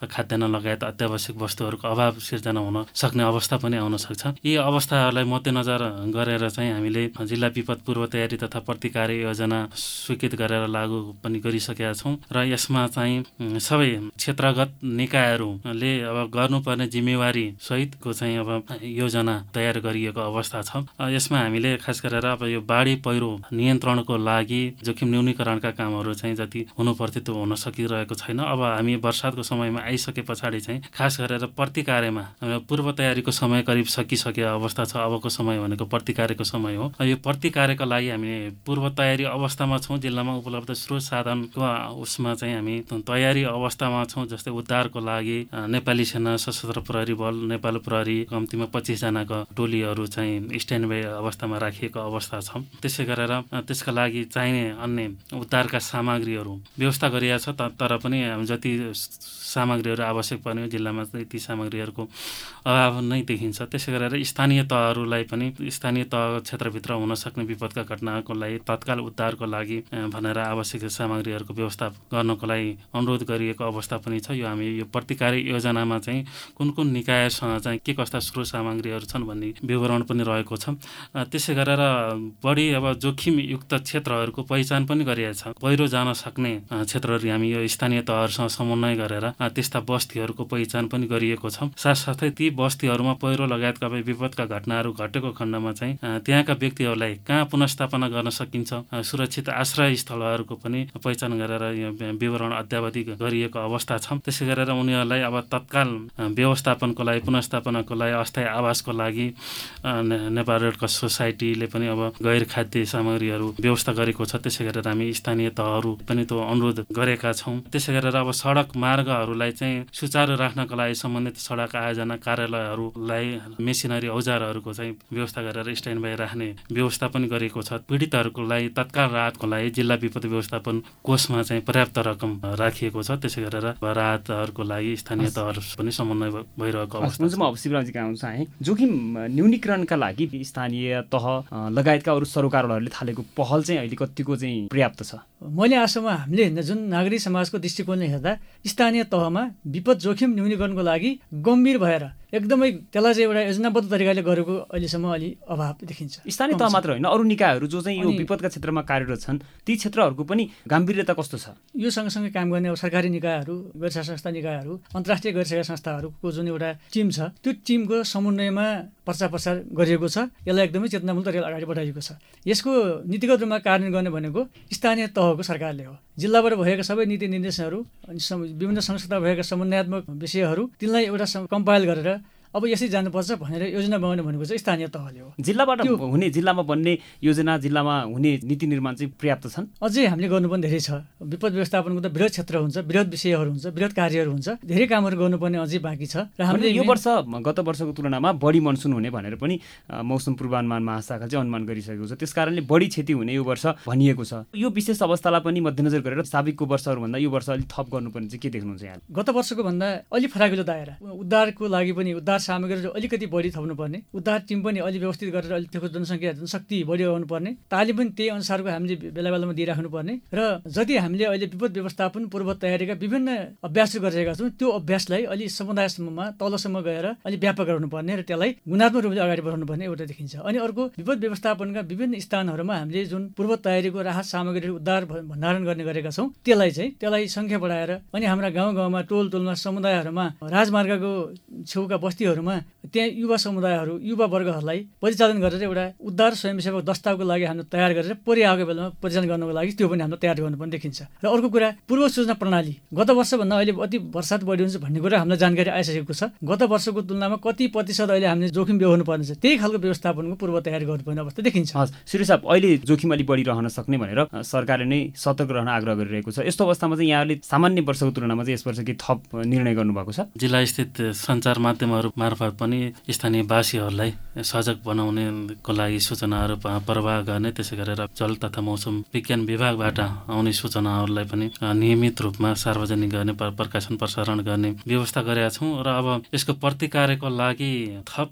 खाद्यान्न लगायत अत्यावश्यक वस्तुहरूको अभाव सिर्जना हुन सक्ने अवस्था पनि आउन सक्छ। यी अवस्थाहरूलाई मध्यनजर गरेर चाहिँ हामीले जिल्ला विपद पूर्व तयारी तथा प्रतिकार योजना स्वीकृत गरेर लागू पनि गरिसकेका छौँ र यसमा चाहिँ सबै क्षेत्रगत निकायहरूले अब गर्नुपर्ने जिम्मेवारी सहितको चाहिँ अब योजना तयार गरिएको अवस्था छ। यसमा हामीले खास गरेर अब यो बाढी पहिरो नियन्त्रणको लागि जोखिम न्यूनीकरणका कामहरू चाहिँ जति हुनुपर्थ्यो त्यो हुन सकिरहेको छैन। अब हामी वर्षातको समयमा आइसके पछाडि चाहिँ खास गरेर प्रतिकार्यमा पूर्व तयारीको समय करिब सकिसकेको अवस्था छ अबको समय भनेको प्रतिकार्यको समय हो। यो प्रतिकार्यको लागि हामी पूर्व तयारी अवस्थामा छौँ जिल्लामा उपलब्ध स्रोत साधनको उसमा चाहिँ हामी तयारी अवस्थामा छौँ जस्तै उद्धारको लागि नेपाली सेना सशस्त्र प्रहरी बल नेपाल प्रहरी कम्तीमा पच्चिसजनाको टोलीहरू चाहिँ स्ट्यान्ड बाई अवस्थामा राखिएको अवस्था छ। त्यसै गरेर त्यसका लागि चाहिने अन्य उद्धारका सामग्रीहरू व्यवस्था गरिएको छ। तर पनि जति सामग्रीहरू आवश्यक पर्ने जिल्लामा ती सामग्रीहरूको अभाव नै देखिन्छ। त्यसै गरेर स्थानीय तहहरूलाई पनि स्थानीय तह क्षेत्रभित्र हुन सक्ने विपदका घटनाको लागि तत्काल उद्धारको लागि भनेर आवश्यक सामग्रीहरूको व्यवस्था गर्नको लागि अनुरोध गरिएको अवस्था पनि छ। यो हामी यो प्रतिकारी योजनामा चाहिँ कुन कुन निकायसँग चाहिँ के कस्ता स्रोत सामग्रीहरू छन् भन्ने विवरण पनि रहेको छ। त्यसै गरेर बढी अब जोखिमयुक्त क्षेत्रहरूको पहिचान पनि गरिएको छ पहिरो जान सक्ने क्षेत्रहरू हामी यो स्थानीय तहहरूसँग समन्वय गरेर त्यस्ता बस्तीहरूको पहिचान पनि गरिएको छ। साथसाथै ती बस्तीहरूमा पहिरो लगायतका विपदका घटनाहरू घटेको खण्डमा चाहिँ त्यहाँका व्यक्तिहरूलाई कहाँ पुनस्थापना गर्न सकिन्छ सुरक्षित आश्रय स्थलहरूको पनि पहिचान गरेर विवरण अध्यावधि गरिएको अवस्था छ। त्यसै गरेर उनीहरूलाई अब तत्काल व्यवस्थापनको लागि पुनस्थापनाको लागि अस्थायी आवासको लागि नेपाल रेड क्रस सोसाइटीले पनि अब गैर खाद्य सामग्रीहरू व्यवस्था गरेको छ। त्यसै गरेर हामी स्थानीय तहहरू पनि त्यो अनुरोध गरेका छौँ। त्यसै गरेर अब सडक मार्गहरूलाई चाहिँ सुचारू राख्नको लागि सम्बन्धित सडक आयोजना कार्यालयहरूलाई मेसिनरी औजारहरूको चाहिँ व्यवस्था गरेर स्ट्यान्ड बाई राख्ने व्यवस्था पनि गरेको छ। पीडितहरूको लागि तत्काल राहतको लागि जिल्ला विपद व्यवस्थापन कोषमा चाहिँ पर्याप्त रकम राखिएको छ। त्यसै गरेर राहतहरूको लागि स्थानीय तहहरू पनि समन्वय भइरहेको अवस्था म अब शिवराजीको आउन चाहेँ जोखिम न्यूनीकरणका लागि स्थानीय तह लगायतका अरू सरोकारहरूले थालेको पहल चाहिँ अहिले कतिको चाहिँ पर्याप्त छ। मैले आजसम्म हामीले जुन नागरिक समाजको दृष्टिकोणले हेर्दा स्थानीय तहमा विपद जोखिम न्यूनीकरणको लागि गम्भीर भएर एकदमै त्यसलाई चाहिँ एउटा योजनाबद्ध तरिकाले गरेको अहिलेसम्म अलि अभाव देखिन्छ। स्थानीय तह मात्र होइन अरू निकायहरू जो चाहिँ यो विपदका क्षेत्रमा कार्यरत छन् ती क्षेत्रहरूको पनि गम्भीरता कस्तो छ? यो सँगसँगै काम गर्ने अब सरकारी निकायहरू गैर संस्था निकायहरू अन्तर्राष्ट्रिय गैर संस्थाहरूको जुन एउटा टिम छ त्यो टिमको समन्वयमा प्रचार प्रसार गरिएको छ यसलाई एकदमै चेतनामूलक तरिकाले अगाडि बढाइएको छ। यसको नीतिगत रूपमा कार्यान्वयन गर्ने भनेको स्थानीय तहको सरकारले हो। जिल्लाबाट भएका सबै नीति निर्देशहरू विभिन्न संस्था भएका समन्वयात्मक विषयहरू तिनलाई एउटा कम्पाइल गरेर अब यसै जानुपर्छ भनेर योजना बनाउने भनेको चाहिँ स्थानीय तहले हो। जिल्लाबाट हुने जिल्लामा बन्ने योजना जिल्लामा हुने नीति निर्माण चाहिँ पर्याप्त छन्? अझै हामीले गर्नुपर्ने धेरै छ। विपद व्यवस्थापनको त वृहत क्षेत्र हुन्छ वृहत विषयहरू हुन्छ वृहत कार्यहरू हुन्छ। धेरै कामहरू गर्नुपर्ने अझै बाँकी छ र हामीले यो वर्ष गत वर्षको तुलनामा बढी मनसुन हुने भनेर पनि मौसम पूर्वानुमान महाशाखा चाहिँ अनुमान गरिसकेको छ। त्यस कारणले बढी क्षति हुने यो वर्ष भनिएको छ। यो विशेष अवस्थालाई पनि मध्यनजर गरेर साबिकको वर्षहरूभन्दा यो वर्ष अलिक थप गर्नुपर्ने चाहिँ के देख्नुहुन्छ यहाँ? गत वर्षको भन्दा अलिक फराकिलो दायरा। उद्धारको लागि पनि उद्धार सामग्री अलिकति बढी थप्नुपर्ने उद्धार टिम पनि अलिक व्यवस्थित गरेर अलिक त्यसको जनसङ्ख्या जनशक्ति बढी पर्ने तालिम पनि त्यही अनुसारको हामीले बेला बेलामा दिइराख्नु पर्ने र जति हामीले अहिले विपद व्यवस्थापन पूर्व तयारीका विभिन्न अभ्यासहरू गरिरहेका छौँ त्यो अभ्यासलाई अलिक समुदायसम्ममा तलसम्म गएर अलिक व्यापक गराउनुपर्ने र त्यसलाई गुणात्मक रूपले अगाडि बढाउनु पर्ने एउटा देखिन्छ। अनि अर्को विपद व्यवस्थापनका विभिन्न स्थानहरूमा हामीले जुन पूर्व तयारीको राहत सामग्रीहरू उद्धार भण्डारण गर्ने गरेका छौँ त्यसलाई चाहिँ त्यसलाई सङ्ख्या बढाएर अनि हाम्रा गाउँ गाउँमा टोल टोलमा समुदायहरूमा राजमार्गको छेउका बस्तीहरूमा त्यहाँ युवा समुदायहरू युवा वर्गहरूलाई परिचालन गरेर एउटा उद्धार स्वयंसेवक दस्तावको लागि हामीले तयार गरेर परि आएको बेलामा परिचालन गर्नको लागि त्यो पनि हामीले तयार गर्नुपर्ने देखिन्छ। र अर्को कुरा पूर्व सूचना प्रणाली। गत वर्षभन्दा अहिले अति वर्षात बढी हुन्छ भन्ने कुरा हामीलाई जानकारी आइसकेको छ। गत वर्षको तुलनामा कति प्रतिशत अहिले हामीले जोखिम बेहोर्नु पर्ने छ? त्यही खालको व्यवस्थापनको पूर्व तयारी गर्नुपर्ने अवस्था देखिन्छ। हस् श्री साहब अहिले जोखिम अलिक बढी रहन सक्ने भनेर सरकारले नै सतर्क रहन आग्रह गरिरहेको छ। यस्तो अवस्थामा चाहिँ यहाँले सामान्य वर्षको तुलनामा चाहिँ यस वर्ष के थप निर्णय गर्नुभएको छ? जिल्ला स्थित सञ्चार माध्यमहरू मार्फत पनि स्थानीय वासीहरूलाई सजग बनाउनेको लागि सूचनाहरू प्रवाह गर्ने त्यसै गरेर जल तथा मौसम विज्ञान विभागबाट आउने सूचनाहरूलाई पनि नियमित रूपमा सार्वजनिक गर्ने प्रकाशन प्रसारण गर्ने व्यवस्था गरेका छौँ र अब यसको प्रतिकार्यको लागि थप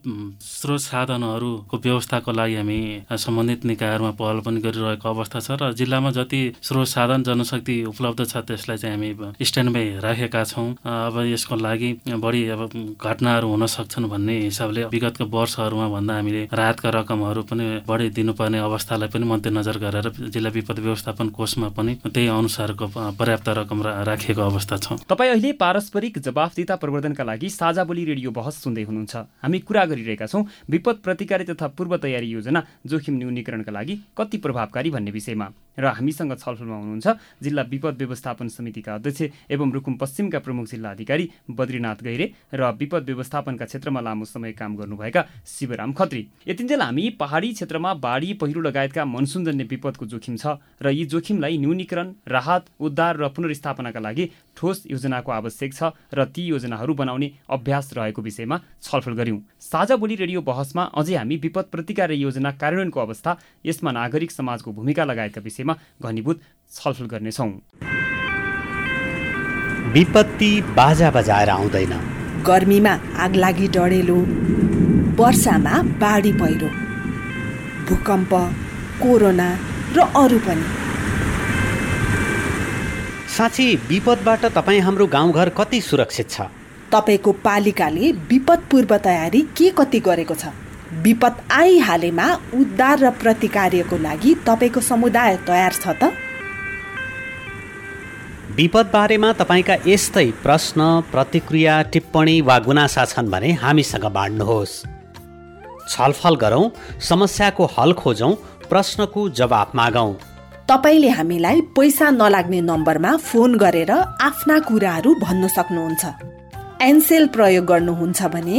स्रोत साधनहरूको व्यवस्थाको लागि हामी सम्बन्धित निकायहरूमा पहल पनि गरिरहेको अवस्था छ र जिल्लामा जति स्रोत साधन जनशक्ति उपलब्ध छ त्यसलाई चाहिँ हामी स्ट्यान्ड बाई राखेका छौँ। अब यसको लागि बढी अब घटनाहरू हुन सक्छन् भन्ने हिसाबले विगतको वर्षहरूमा भन्दा हामीले राहतका रकमहरू पनि बढी दिनुपर्ने अवस्थालाई पनि मध्यनजर गरेर जिल्ला विपद व्यवस्थापन कोषमा पनि त्यही अनुसारको पर्याप्त रकम राखिएको अवस्था छ। तपाईँ अहिले पारस्परिक जवाफदिता प्रवर्धनका लागि साझा बोली रेडियो बहस सुन्दै हुनुहुन्छ। हामी कुरा गरिरहेका छौँ विपद प्रतिकारी तथा पूर्व तयारी योजना जोखिम न्यूनीकरणका लागि कति प्रभावकारी भन्ने विषयमा। र हामीसँग छलफलमा हुनुहुन्छ जिल्ला विपद व्यवस्थापन समितिका अध्यक्ष एवं रुकुम पश्चिमका प्रमुख जिल्ला अधिकारी बद्रीनाथ गैरे र विपद व्यवस्थापनका क्षेत्रमा लामो समय काम गर्नुभएका शिवराम खत्री। यतिन्जेल हामी पहाडी क्षेत्रमा बाढी पहिरो लगायतका मनसुनजन्य विपदको जोखिम छ र यी जोखिमलाई न्यूनीकरण राहत उद्धार र पुनर्स्थापनाका लागि ठोस योजनाको आवश्यक छ र ती योजनाहरू बनाउने अभ्यास रहेको विषयमा छलफल गर्यौँ साझा बोली रेडियो बहसमा अझै हामी विपद प्रतिकार योजना कार्यान्वयनको अवस्था यसमा नागरिक समाजको भूमिका लगायतका विषयमा घनीभूत छलफल गर्नेछौँ। विपत्ति बाजा बजाएर आउँदैन। गर्मीमा आगलागी डढेलो वर्षामा बाढी पहिरो भूकम्प कोरोना र अरू पनि। साँच्ची विपदबाट तपाईँ हाम्रो गाउँघर कति सुरक्षित छ? तपाईँको पालिकाले विपद पूर्व तयारी के कति गरेको छ? विपद आइहालेमा उद्धार र प्रतिकार्यको लागि तपाईँको समुदाय तयार छ त? विपद बारेमा तपाईँका यस्तै प्रश्न प्रतिक्रिया टिप्पणी वा गुनासा छन् भने हामीसँग बाँड्नुहोस्। छलफल गरौँ समस्याको हल खोजौँ प्रश्नको जवाफ मागौँ। तपाईँले हामीलाई पैसा नलाग्ने नम्बरमा फोन गरेर आफ्ना कुराहरू भन्न सक्नुहुन्छ। एनसेल प्रयोग गर्नुहुन्छ भने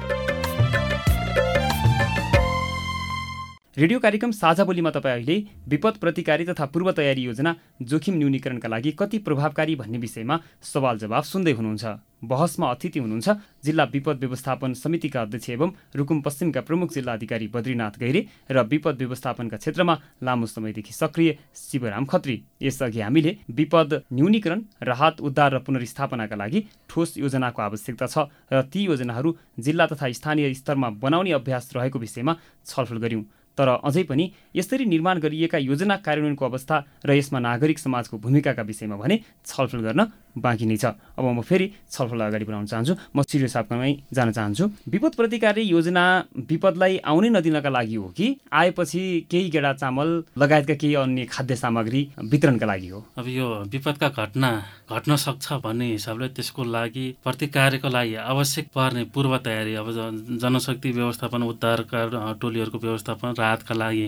रेडियो कार्यक्रम साझा बोलीमा तपाईँ अहिले विपद प्रतिकारी तथा पूर्व तयारी योजना जोखिम न्यूनीकरणका लागि कति प्रभावकारी भन्ने विषयमा सवाल जवाफ सुन्दै हुनुहुन्छ। बहसमा अतिथि हुनुहुन्छ जिल्ला विपद व्यवस्थापन समितिका अध्यक्ष एवं रुकुम पश्चिमका प्रमुख जिल्ला अधिकारी बद्रीनाथ गैरे र विपद व्यवस्थापनका क्षेत्रमा लामो समयदेखि सक्रिय शिवराम खत्री। यसअघि हामीले विपद न्यूनीकरण राहत उद्धार र पुनर्स्थापनाका लागि ठोस योजनाको आवश्यकता छ र ती योजनाहरू जिल्ला तथा स्थानीय स्तरमा बनाउने अभ्यास रहेको विषयमा छलफल गऱ्यौँ तर अझै पनि यसरी निर्माण गरिएका योजना कार्यान्वयनको अवस्था र यसमा नागरिक समाजको भूमिकाका विषयमा भने छलफल गर्न बाँकी नै छ। अब म फेरि छलफल अगाडि बढाउन चाहन्छु। म सिरियो साहबकमै जान चाहन्छु। विपद प्रतिकारी योजना विपदलाई आउनै नदिनका लागि हो कि? आएपछि केही गेडा चामल लगायतका केही अन्य खाद्य सामग्री वितरणका लागि हो? अब यो विपदका घटना घट्न सक्छ भन्ने हिसाबले त्यसको लागि प्रतिकार्यको लागि आवश्यक पर्ने पूर्व तयारी अब जनशक्ति व्यवस्थापन उद्धारका टोलीहरूको व्यवस्थापन राहतका लागि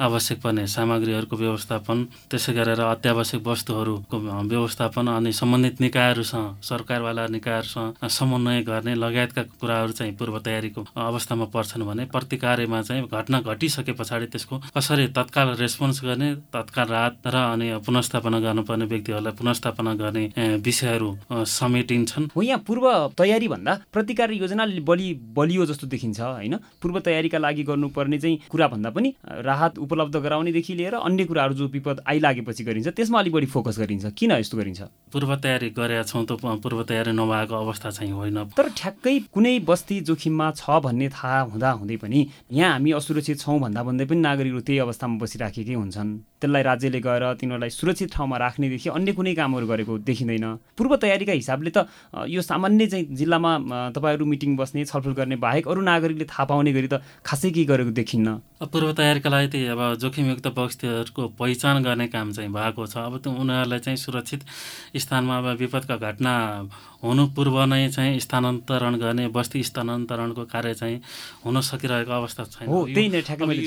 आवश्यक पर्ने सामग्रीहरूको व्यवस्थापन त्यसै गरेर अत्यावश्यक वस्तुहरूको व्यवस्थापन अनि सम्बन्धित निकायहरूसँग सरकारवाला निकायहरूसँग समन्वय गर्ने लगायतका कुराहरू चाहिँ पूर्व तयारीको अवस्थामा पर्छन् भने प्रतिकार्यमा चाहिँ घटना घटिसके पछाडि त्यसको कसरी तत्काल रेस्पोन्स गर्ने तत्काल राहत र अनि पुनस्थापना गर्नुपर्ने व्यक्तिहरूलाई पुनस्थापना गर्ने विषयहरू समेटिन्छन्। हो यहाँ पूर्व तयारी भन्दा प्रतिकार योजना बलि बलियो जस्तो देखिन्छ होइन? पूर्व तयारीका लागि गर्नुपर्ने चाहिँ कुरा भन्दा पनि राहत उपलब्ध गराउनेदेखि लिएर अन्य कुराहरू जो विपद आइलागेपछि गरिन्छ त्यसमा अलिक बढी फोकस गरिन्छ। किन यस्तो गरिन्छ? पूर्व तयारी गरेका छौँ त पूर्व तयारी नभएको अवस्था चाहिँ होइन। तर ठ्याक्कै कुनै बस्ती जोखिममा छ भन्ने थाहा हुँदा हुँदै पनि यहाँ हामी असुरक्षित छौँ भन्दा भन्दै पनि नागरिकहरू त्यही अवस्थामा बसिराखेकै हुन्छन्। त्यसलाई राज्यले गएर तिनीहरूलाई सुरक्षित ठाउँमा राख्नेदेखि अन्य कुनै कामहरू गरेको देखिँदैन। पूर्व तयारीका हिसाबले त यो सामान्य चाहिँ जिल्लामा तपाईँहरू मिटिङ बस्ने छलफल गर्ने बाहेक अरू नागरिकले थाहा पाउने गरी त खासै केही गरेको देखिन्न। पूर्व तयारीका लागि त्यही अब जोखिमयुक्त बस्तीहरूको पहिचान गर्ने काम चाहिँ भएको छ। अब त्यो उनीहरूलाई चाहिँ सुरक्षित स्थानमा अब विपदका घटना हुनु पूर्व नै चाहिँ स्थानान्तरण गर्ने बस्ती स्थानान्तरणको कार्य चाहिँ हुन सकिरहेको अवस्था छैन। हो त्यही नै ठ्याक्कै मैले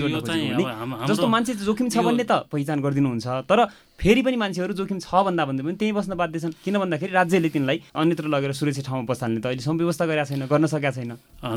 जस्तो मान्छे जोखिम छ भन्ने त पहिचान गरिदिनुहुन्छ तर फेरि पनि मान्छेहरू जोखिम छ भन्दा भन्दै पनि त्यहीँ बस्न बाध्य छन्। किन भन्दाखेरि राज्यले तिनलाई अन्यत्र लगेर सुरक्षित ठाउँमा बसाल्ने त अहिलेसम्म व्यवस्था गरेका छैन गर्न सकेका छैन।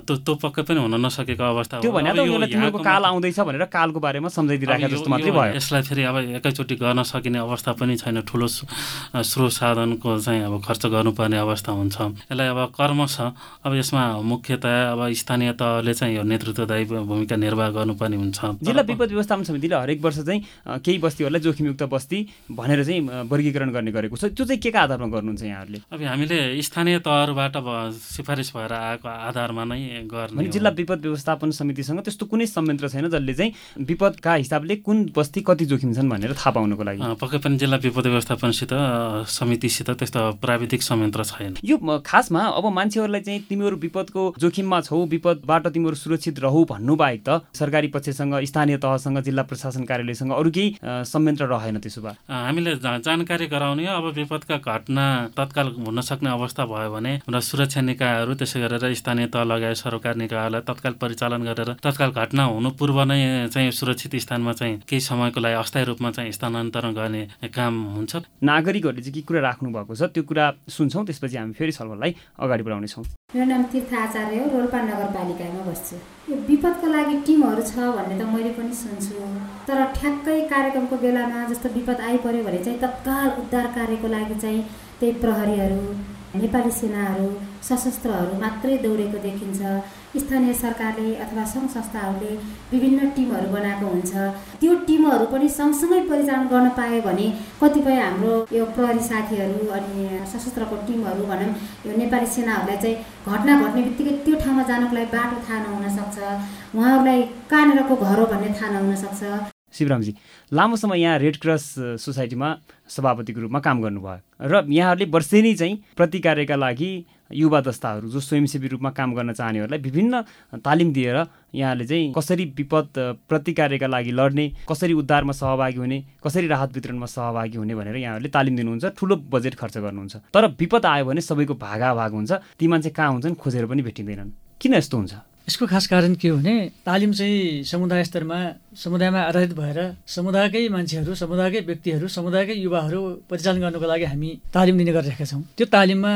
त्यो त्यो पक्कै पनि हुन नसकेको अवस्था त्यो भने तिमीहरूको काल आउँदैछ भनेर कालको बारेमा सम्झाइदिइराखेको जस्तो मात्रै भयो। यसलाई फेरि अब एकैचोटि गर्न सकिने अवस्था पनि छैन। ठुलो स्रोत साधनको चाहिँ अब खर्च गर्नुपर्ने अवस्था हुन्छ। यसलाई अब कर्म छ। अब यसमा मुख्यतया अब स्थानीय तहले चाहिँ यो नेतृत्वदायी भूमिका निर्वाह गर्नुपर्ने हुन्छ। जिल्ला विपद व्यवस्थापन समितिले हरेक वर्ष चाहिँ केही बस्तीहरूलाई जोखिमयुक्त बस्ती भनेर चाहिँ वर्गीकरण गर्ने गरेको छ। त्यो चाहिँ के का आधारमा गर्नुहुन्छ यहाँहरूले? अब हामीले स्थानीय तहबाट सिफारिस भएर आएको आधारमा नै गर्ने जिल्ला विपद व्यवस्थापन समितिसँग त्यस्तो कुनै संयन्त्र छैन जसले चाहिँ विपदका हिसाबले कुन बस्ती कति जोखिम छन् भनेर थाहा पाउनको लागि। पक्कै पनि जिल्ला विपद व्यवस्थापनसित समितिसित त्यस्तो प्राविधिक संयन्त्र छैन। यो खासमा अब मान्छेहरूलाई चाहिँ तिमीहरू विपदको जोखिममा छौ विपदबाट तिमीहरू सुरक्षित रहौ भन्नु बाहेक त सरकारी पक्षसँग स्थानीय तहसँग जिल्ला प्रशासन कार्यालयसँग अरू केही संयन्त्र रहेन त्यसो भए? हामीले जानकारी गराउने अब विपदका घटना तत्काल हुन सक्ने अवस्था भयो भने र सुरक्षा निकायहरू त्यसै गरेर स्थानीय तह लगायत सरकार निकायहरूलाई तत्काल परिचालन गरेर तत्काल घटना हुनु पूर्व नै चाहिँ सुरक्षित स्थानमा चाहिँ केही समयको लागि अस्थायी रूपमा चाहिँ स्थानान्तरण गर्ने काम हुन्छ। नागरिकहरूले चाहिँ के कुरा राख्नु भएको छ त्यो कुरा सुन्छौँ त्यसपछि हामी फेरि छलफललाई अगाडि बढाउनेछौँ। मेरो नाम तीर्थ आचार्य हो रोल्पा नगरपालिकामा बस्छु। यो विपदको लागि टिमहरू छ भन्ने त मैले पनि सुन्छु। तर ठ्याक्कै कार्यक्रमको बेलामा जस्तो विपद आइपऱ्यो भने चाहिँ तत्काल उद्धार कार्यको लागि चाहिँ त्यही प्रहरीहरू नेपाली सेनाहरू सशस्त्रहरू मात्रै दौडेको देखिन्छ। स्थानीय सरकारले अथवा सङ्घ संस्थाहरूले विभिन्न टिमहरू बनाएको हुन्छ। त्यो टिमहरू पनि सँगसँगै परिचालन गर्न पायो भने कतिपय हाम्रो यो प्रहरी साथीहरू अनि सशस्त्रको टिमहरू भनौँ यो नेपाली सेनाहरूलाई चाहिँ घटना घट्ने बित्तिकै त्यो ठाउँमा जानको लागि बाटो थाहा नहुन सक्छ। उहाँहरूलाई कहाँनिरको घर हो भन्ने थाहा नहुन सक्छ। शिवरामजी लामो समय यहाँ रेड क्रस सोसाइटीमा सभापतिको रूपमा काम गर्नुभयो र यहाँहरूले वर्षेनी चाहिँ प्रतिकार्यका लागि युवा दस्ताहरू जो स्वयंसेवी रूपमा काम गर्न चाहनेहरूलाई विभिन्न तालिम दिएर यहाँले चाहिँ कसरी विपद प्रतिकार्यका लागि लड्ने कसरी उद्धारमा सहभागी हुने कसरी राहत वितरणमा सहभागी हुने भनेर यहाँहरूले तालिम दिनुहुन्छ ठुलो बजेट खर्च गर्नुहुन्छ। तर विपद आयो भने सबैको भागाभाग हुन्छ ती मान्छे कहाँ हुन्छन् खोजेर पनि भेटिँदैनन्। किन यस्तो हुन्छ? यसको खास कारण के हो भने तालिम चाहिँ समुदाय स्तरमा समुदायमा आधारित भएर समुदायकै मान्छेहरू समुदायकै व्यक्तिहरू समुदायकै युवाहरू परिचालन गर्नको लागि हामी तालिम दिने गरिरहेका छौँ। त्यो तालिममा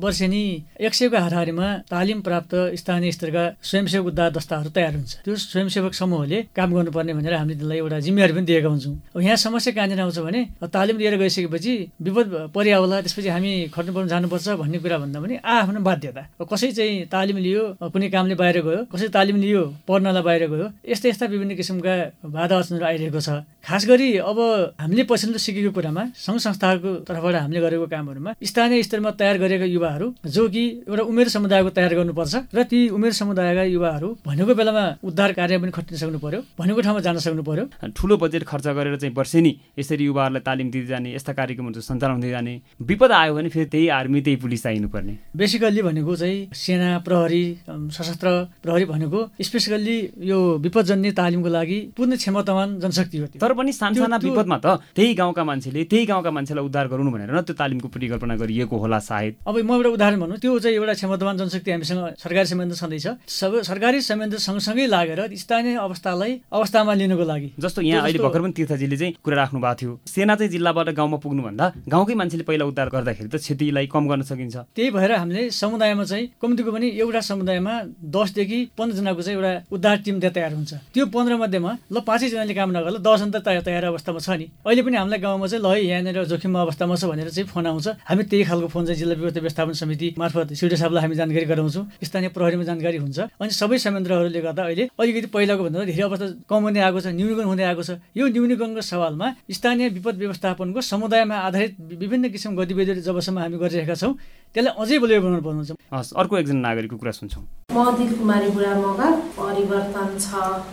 वर्षेनी एक सयको हाराहारीमा तालिम प्राप्त स्थानीय स्तरका स्वयंसेवक उद्धार दस्ताहरू तयार हुन्छ। त्यो स्वयंसेवक समूहले काम गर्नुपर्ने भनेर हामीले त्यसलाई एउटा जिम्मेवारी पनि दिएका हुन्छौँ। अब यहाँ समस्या कहाँनिर आउँछ भने तालिम दिएर गइसकेपछि विपद परिया होला त्यसपछि हामी खट्नु पर्नु जानुपर्छ भन्ने कुरा भन्दा पनि आफ्नो बाध्यता। कसै चाहिँ तालिम लियो कुनै कामले बाहिर गयो। कसै तालिम लियो पढ्नलाई बाहिर गयो। यस्ता यस्ता विभिन्न किसिमका बाधा अडचनहरू आइरहेको छ। खास गरी अब हामीले पछिल्लो सिकेको कुरामा सङ्घ संस्थाको तर्फबाट हामीले गरेको कामहरूमा स्थानीय स्तरमा तयार गरेका युवाहरू जो कि एउटा उमेर समुदायको तयार गर्नुपर्छ र ती उमेर समुदायका युवाहरू भनेको बेलामा उद्धार कार्य पनि खटिन सक्नु पर्यो भनेको ठाउँमा जान सक्नु पर्यो। ठुलो बजेट खर्च गरेर चाहिँ वर्षेनी यसरी युवाहरूलाई तालिम दिँदै जाने यस्ता कार्यक्रमहरू सञ्चालन हुँदै जाने विपद आयो भने फेरि त्यही आर्मी त्यही पुलिस चाहिनुपर्ने बेसिकल्ली भनेको चाहिँ सेना प्रहरी सशस्त्र प्रहरी भनेको स्पेसल्ली यो विपदजन्य तालिमको लागि पूर्ण क्षमतावान जनशक्ति हो तर पनि सानसाना विपदमा त त्यही गाउँका मान्छेले त्यही गाउँका मान्छेलाई उद्धार गराउनु भनेर न त्यो तालिमको परिकल्पना गरिएको होला सायद। अब म एउटा उदाहरण भनौँ त्यो चाहिँ एउटा क्षमतावान जनशक्ति हामीसँग सरकारी सम्बन्ध छँदैछ। सब सरकारी सम्बन्ध सँगसँगै लागेर स्थानीय अवस्थालाई अवस्थामा लिनुको लागि। जस्तो यहाँ अहिले भर्खर पनि तीर्थजीले चाहिँ कुरा राख्नु भएको थियो। सेना चाहिँ जिल्लाबाट गाउँमा पुग्नुभन्दा गाउँकै मान्छेले पहिला उद्धार गर्दाखेरि त क्षतिलाई कम गर्न सकिन्छ। त्यही भएर हामीले समुदायमा चाहिँ कम्तीको पनि एउटा समुदायमा दसदेखि पन्ध्रजनाको चाहिँ एउटा उद्धार टिम तयार हुन्छ। त्यो पन्ध्र मध्येमा ल पाँचैजनाले काम नगर्ला दसजना त तयार अवस्थामा छ नि। अहिले पनि हामीलाई गाउँमा चाहिँ ल है यहाँनिर जोखिम अवस्थामा छ भनेर चाहिँ फोन आउँछ। हामी त्यही खालको फोन चाहिँ जिल्ला विपत्ति व्यवस्थापन समिति मार्फत सिडे साहबलाई हामी जानकारी गराउँछौँ। स्थानीय प्रहरीमा जानकारी हुन्छ। अनि सबै संयन्त्रहरूले गर्दा अहिले अलिकति पहिलाको भन्दा धेरै अवस्था कम हुँदै आएको छ न्यूनीकरण हुँदै आएको छ। यो न्यूनीकरणको सवालमा स्थानीय विपद व्यवस्थापनको समुदायमा आधारित विभिन्न किसिम गतिविधिहरू जबसम्म हामी गरिरहेका छौँ त्यसलाई अझै बलियो बनाउनु पर्ने हुन्छ हस् अर्को एकजना नागरिकको कुरा सुन्छौँ। म कुमारी बुढा मगर परिवर्तन छ।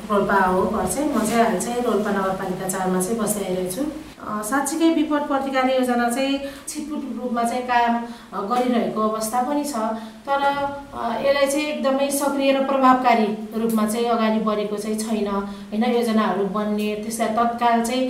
रोल्पा हो घर चाहिँ। म चाहिँ अहिले चाहिँ रोल्पा नगरपालिका चारमा चाहिँ बसिरहेको छु। साँच्चीकै विपद प्रतिकार योजना चाहिँ छिटपुट रूपमा चाहिँ कायम गरिरहेको अवस्था पनि छ। तर यसलाई चाहिँ एकदमै सक्रिय र प्रभावकारी रूपमा चाहिँ अगाडि बढेको चाहिँ छैन। होइन योजनाहरू बन्ने त्यसलाई तत्काल चाहिँ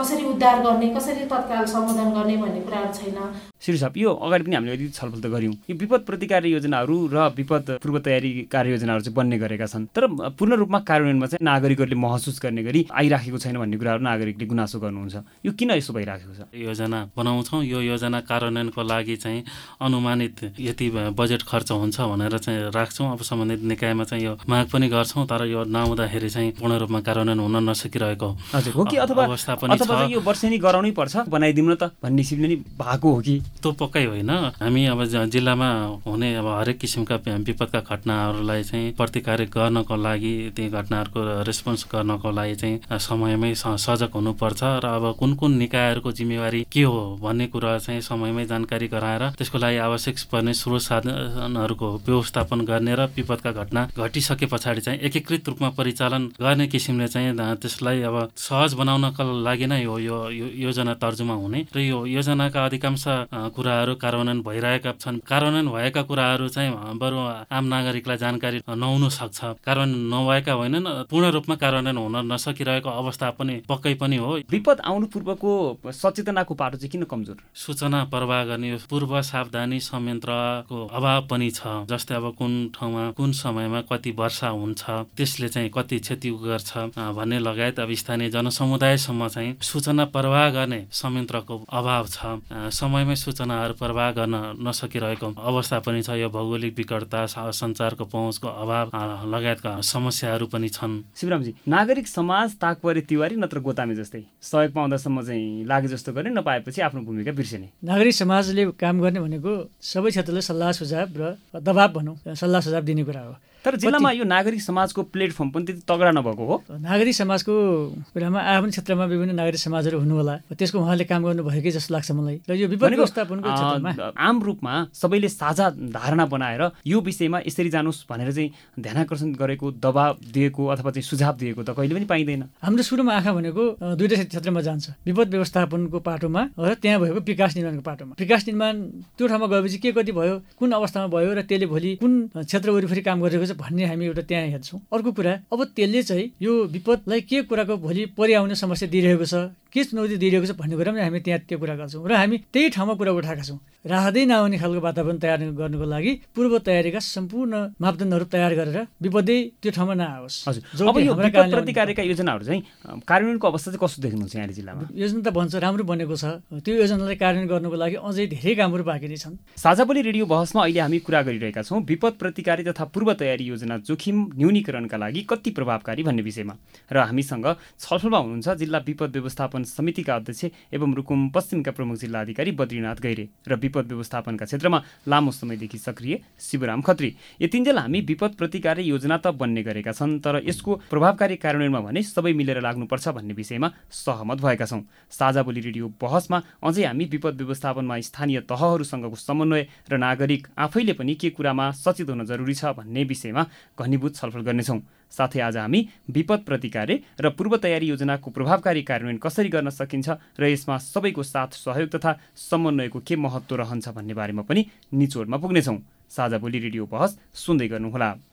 कसरी उद्धार गर्ने कसरी तत्काल सम्बोधन गर्ने भन्ने कुराहरू छैन। साहब यो अगाडि पनि हामीले यदि छलफल त गऱ्यौँ। यो विपद प्रतिकार योजनाहरू र विपद पूर्व तयारी कार्ययोजनाहरू चाहिँ बन्ने गरेका छन्। तर पूर्ण रूपमा कार्यान्वयनमा चाहिँ नागरिकहरूले महसुस गर्ने गरी आइराखेको छैन भन्ने कुराहरू नागरिकले गुनासो गर्नुहुन्छ। यो किन यसो भइराखेको छ? योजना बनाउँछौँ। यो योजना कार्यान्वयनको लागि चाहिँ अनुमानित यति बजेट खर्च हुन्छ भनेर चाहिँ राख्छौँ। अब सम्बन्धित निकायमा चाहिँ यो माग पनि गर्छौँ तर यो नहुँदाखेरि चाहिँ पूर्ण रूपमा कार्यान्वयन हुन नसकिरहेको हो कि अथवा अवस्था पनि यो वर्षेनी गराउनै पर्छ? बनाइदिउँ न त भन्ने सिपले नि भएको हो कि? त्यो पक्कै होइन। हामी अब जिल्लामा हुने अब हरेक किसिमका विपदका घटनाहरूलाई चाहिँ प्रतिकार गर्नको लागि ती घटनाहरूको रेस्पोन्स गर्नको लागि चाहिँ समयमै सजग हुनुपर्छ। र अब कुन कुन निकायहरूको जिम्मेवारी के हो भन्ने कुरा चाहिँ समयमै जानकारी गराएर त्यसको लागि आवश्यक पर्ने स्रोत साधनहरूको व्यवस्थापन गर्ने र विपदका घटना घटिसके पछाडि चाहिँ एकीकृत रूपमा परिचालन गर्ने किसिमले चाहिँ त्यसलाई अब सहज बनाउनका लागि नै हो यो योजना तर्जुमा हुने। र यो योजनाका अधिकांश कुराहरू कार्यान्वयन भइरहेका छन्। कार्यान्वयन भएका कुराहरू चाहिँ बरु आम नागरिकलाई जानकारी नहुन सक्छ। कार्यान्वयन नभएका होइनन् पूर्ण रूपमा कार्यान्वयन हुन नसकिरहेको अवस्था पनि पक्कै पनि हो। विपद आउनु पूर्वको सचेतनाको पाटो चाहिँ किन कमजोर? सूचना प्रवाह गर्ने पूर्व सावधानी संयन्त्रको अभाव पनि छ। जस्तै अब कुन ठाउँमा कुन समयमा कति वर्षा हुन्छ त्यसले चाहिँ कति क्षति गर्छ भन्ने लगायत अब स्थानीय जनसमुदायसम्म चाहिँ सूचना प्रवाह गर्ने संयन्त्रको अभाव छ। समयमै सूचनाहरू प्रवाह गर्न नसकिरहेको अवस्था पनि छ। यो भौगोलिक विकटता सञ्चारको पहुँचको अभाव लगायतका समस्याहरू पनि छन्। शिवरामजी नागरिक समाज ताकपरे तिवारी नत्र गोतामे जस्तै। सहयोग पाउँदासम्म चाहिँ लागे जस्तो गर्ने नपाएपछि आफ्नो भूमिका बिर्सिने। नागरिक समाजले काम गर्ने भनेको सबै क्षेत्रले सल्लाह सुझाव र दबाब भनौँ सल्लाह सुझाव दिने कुरा हो। तर जिल्लामा यो नागरिक समाजको प्लेटफर्म पनि त्यति तगडा नभएको हो। नागरिक समाजको कुरामा आफ्नो क्षेत्रमा विभिन्न नागरिक समाजहरू हुनु होला त्यसको उहाँले काम गर्नुभएकै जस्तो लाग्छ मलाई। र यो विपद व्यवस्थापनको आम रूपमा सबैले साझा धारणा बनाएर यो विषयमा यसरी जानुहोस् भनेर चाहिँ ध्यान आकर्षण गरेको दबाब दिएको अथवा चाहिँ सुझाव दिएको त कहिले पनि पाइँदैन। हाम्रो सुरुमा आँखा भनेको दुईवटा क्षेत्रमा जान्छ। विपद व्यवस्थापनको पाटोमा र त्यहाँ भएको विकास निर्माणको पाटोमा। विकास निर्माण त्यो ठाउँमा गएपछि के कति भयो कुन अवस्थामा भयो र त्यसले भोलि कुन क्षेत्र वरिपरि काम गरेको छ भन्ने हामी एउटा त्यहाँ हेर्छौँ। अर्को कुरा अब त्यसले चाहिँ यो विपदलाई के कुराको भोलि परिआउने समस्या दिइरहेको छ? के चुनौती दिइरहेको छ भन्ने कुरा पनि हामी त्यहाँ त्यो कुरा गर्छौँ र हामी त्यही ठाउँमा कुरा उठाएका छौँ। राहतै नआउने खालको वातावरण तयार गर्नुको लागि पूर्व तयारीका सम्पूर्ण मापदण्डहरू तयार गरेर विपदै त्यो ठाउँमा नआओस्। हजुर। प्रतिकारका योजनाहरू चाहिँ कार्यान्वयनको अवस्था चाहिँ कस्तो देख्नुहुन्छ यहाँले जिल्लामा? योजना त भन्छ राम्रो बनेको छ। त्यो योजनालाई कार्यान्वयन गर्नुको लागि अझै धेरै कामहरू बाँकी नै छन्। साझाबोली रेडियो बहसमा अहिले हामी कुरा गरिरहेका छौँ विपद प्रतिकारी तथा पूर्व तयारी योजना जोखिम न्यूनीकरणका लागि कति प्रभावकारी भन्ने विषयमा। र हामीसँग छलफलमा हुनुहुन्छ जिल्ला विपद व्यवस्थापन समितिका अध्यक्ष एवं रुकुम पश्चिमका प्रमुख जिल्ला अधिकारी बद्रीनाथ गैरे र विपद व्यवस्थापनका क्षेत्रमा लामो समयदेखि सक्रिय शिवराम खत्री। यतिन्जेल हामी विपद प्रतिकारी योजना त बन्ने गरेका छन् तर यसको प्रभावकारी कार्यान्वयनमा भने सबै मिलेर लाग्नुपर्छ भन्ने विषयमा सहमत भएका छौँ। साझा बोली रेडियो बहसमा अझै हामी विपद व्यवस्थापनमा स्थानीय तहहरूसँगको समन्वय र नागरिक आफैले पनि के कुरामा सचेत हुन जरुरी छ भन्ने विषयमा घनीभूत छलफल गर्नेछौँ। साथै आज हामी विपद प्रतिकार्य र पूर्व तयारी योजनाको प्रभावकारी कार्यान्वयन कसरी गर्न सकिन्छ र यसमा सबैको साथ सहयोग तथा समन्वयको के महत्त्व रहन्छ भन्ने बारेमा पनि निचोडमा पुग्नेछौँ। साझा बोली रेडियो बहस सुन्दै गर्नुहोला।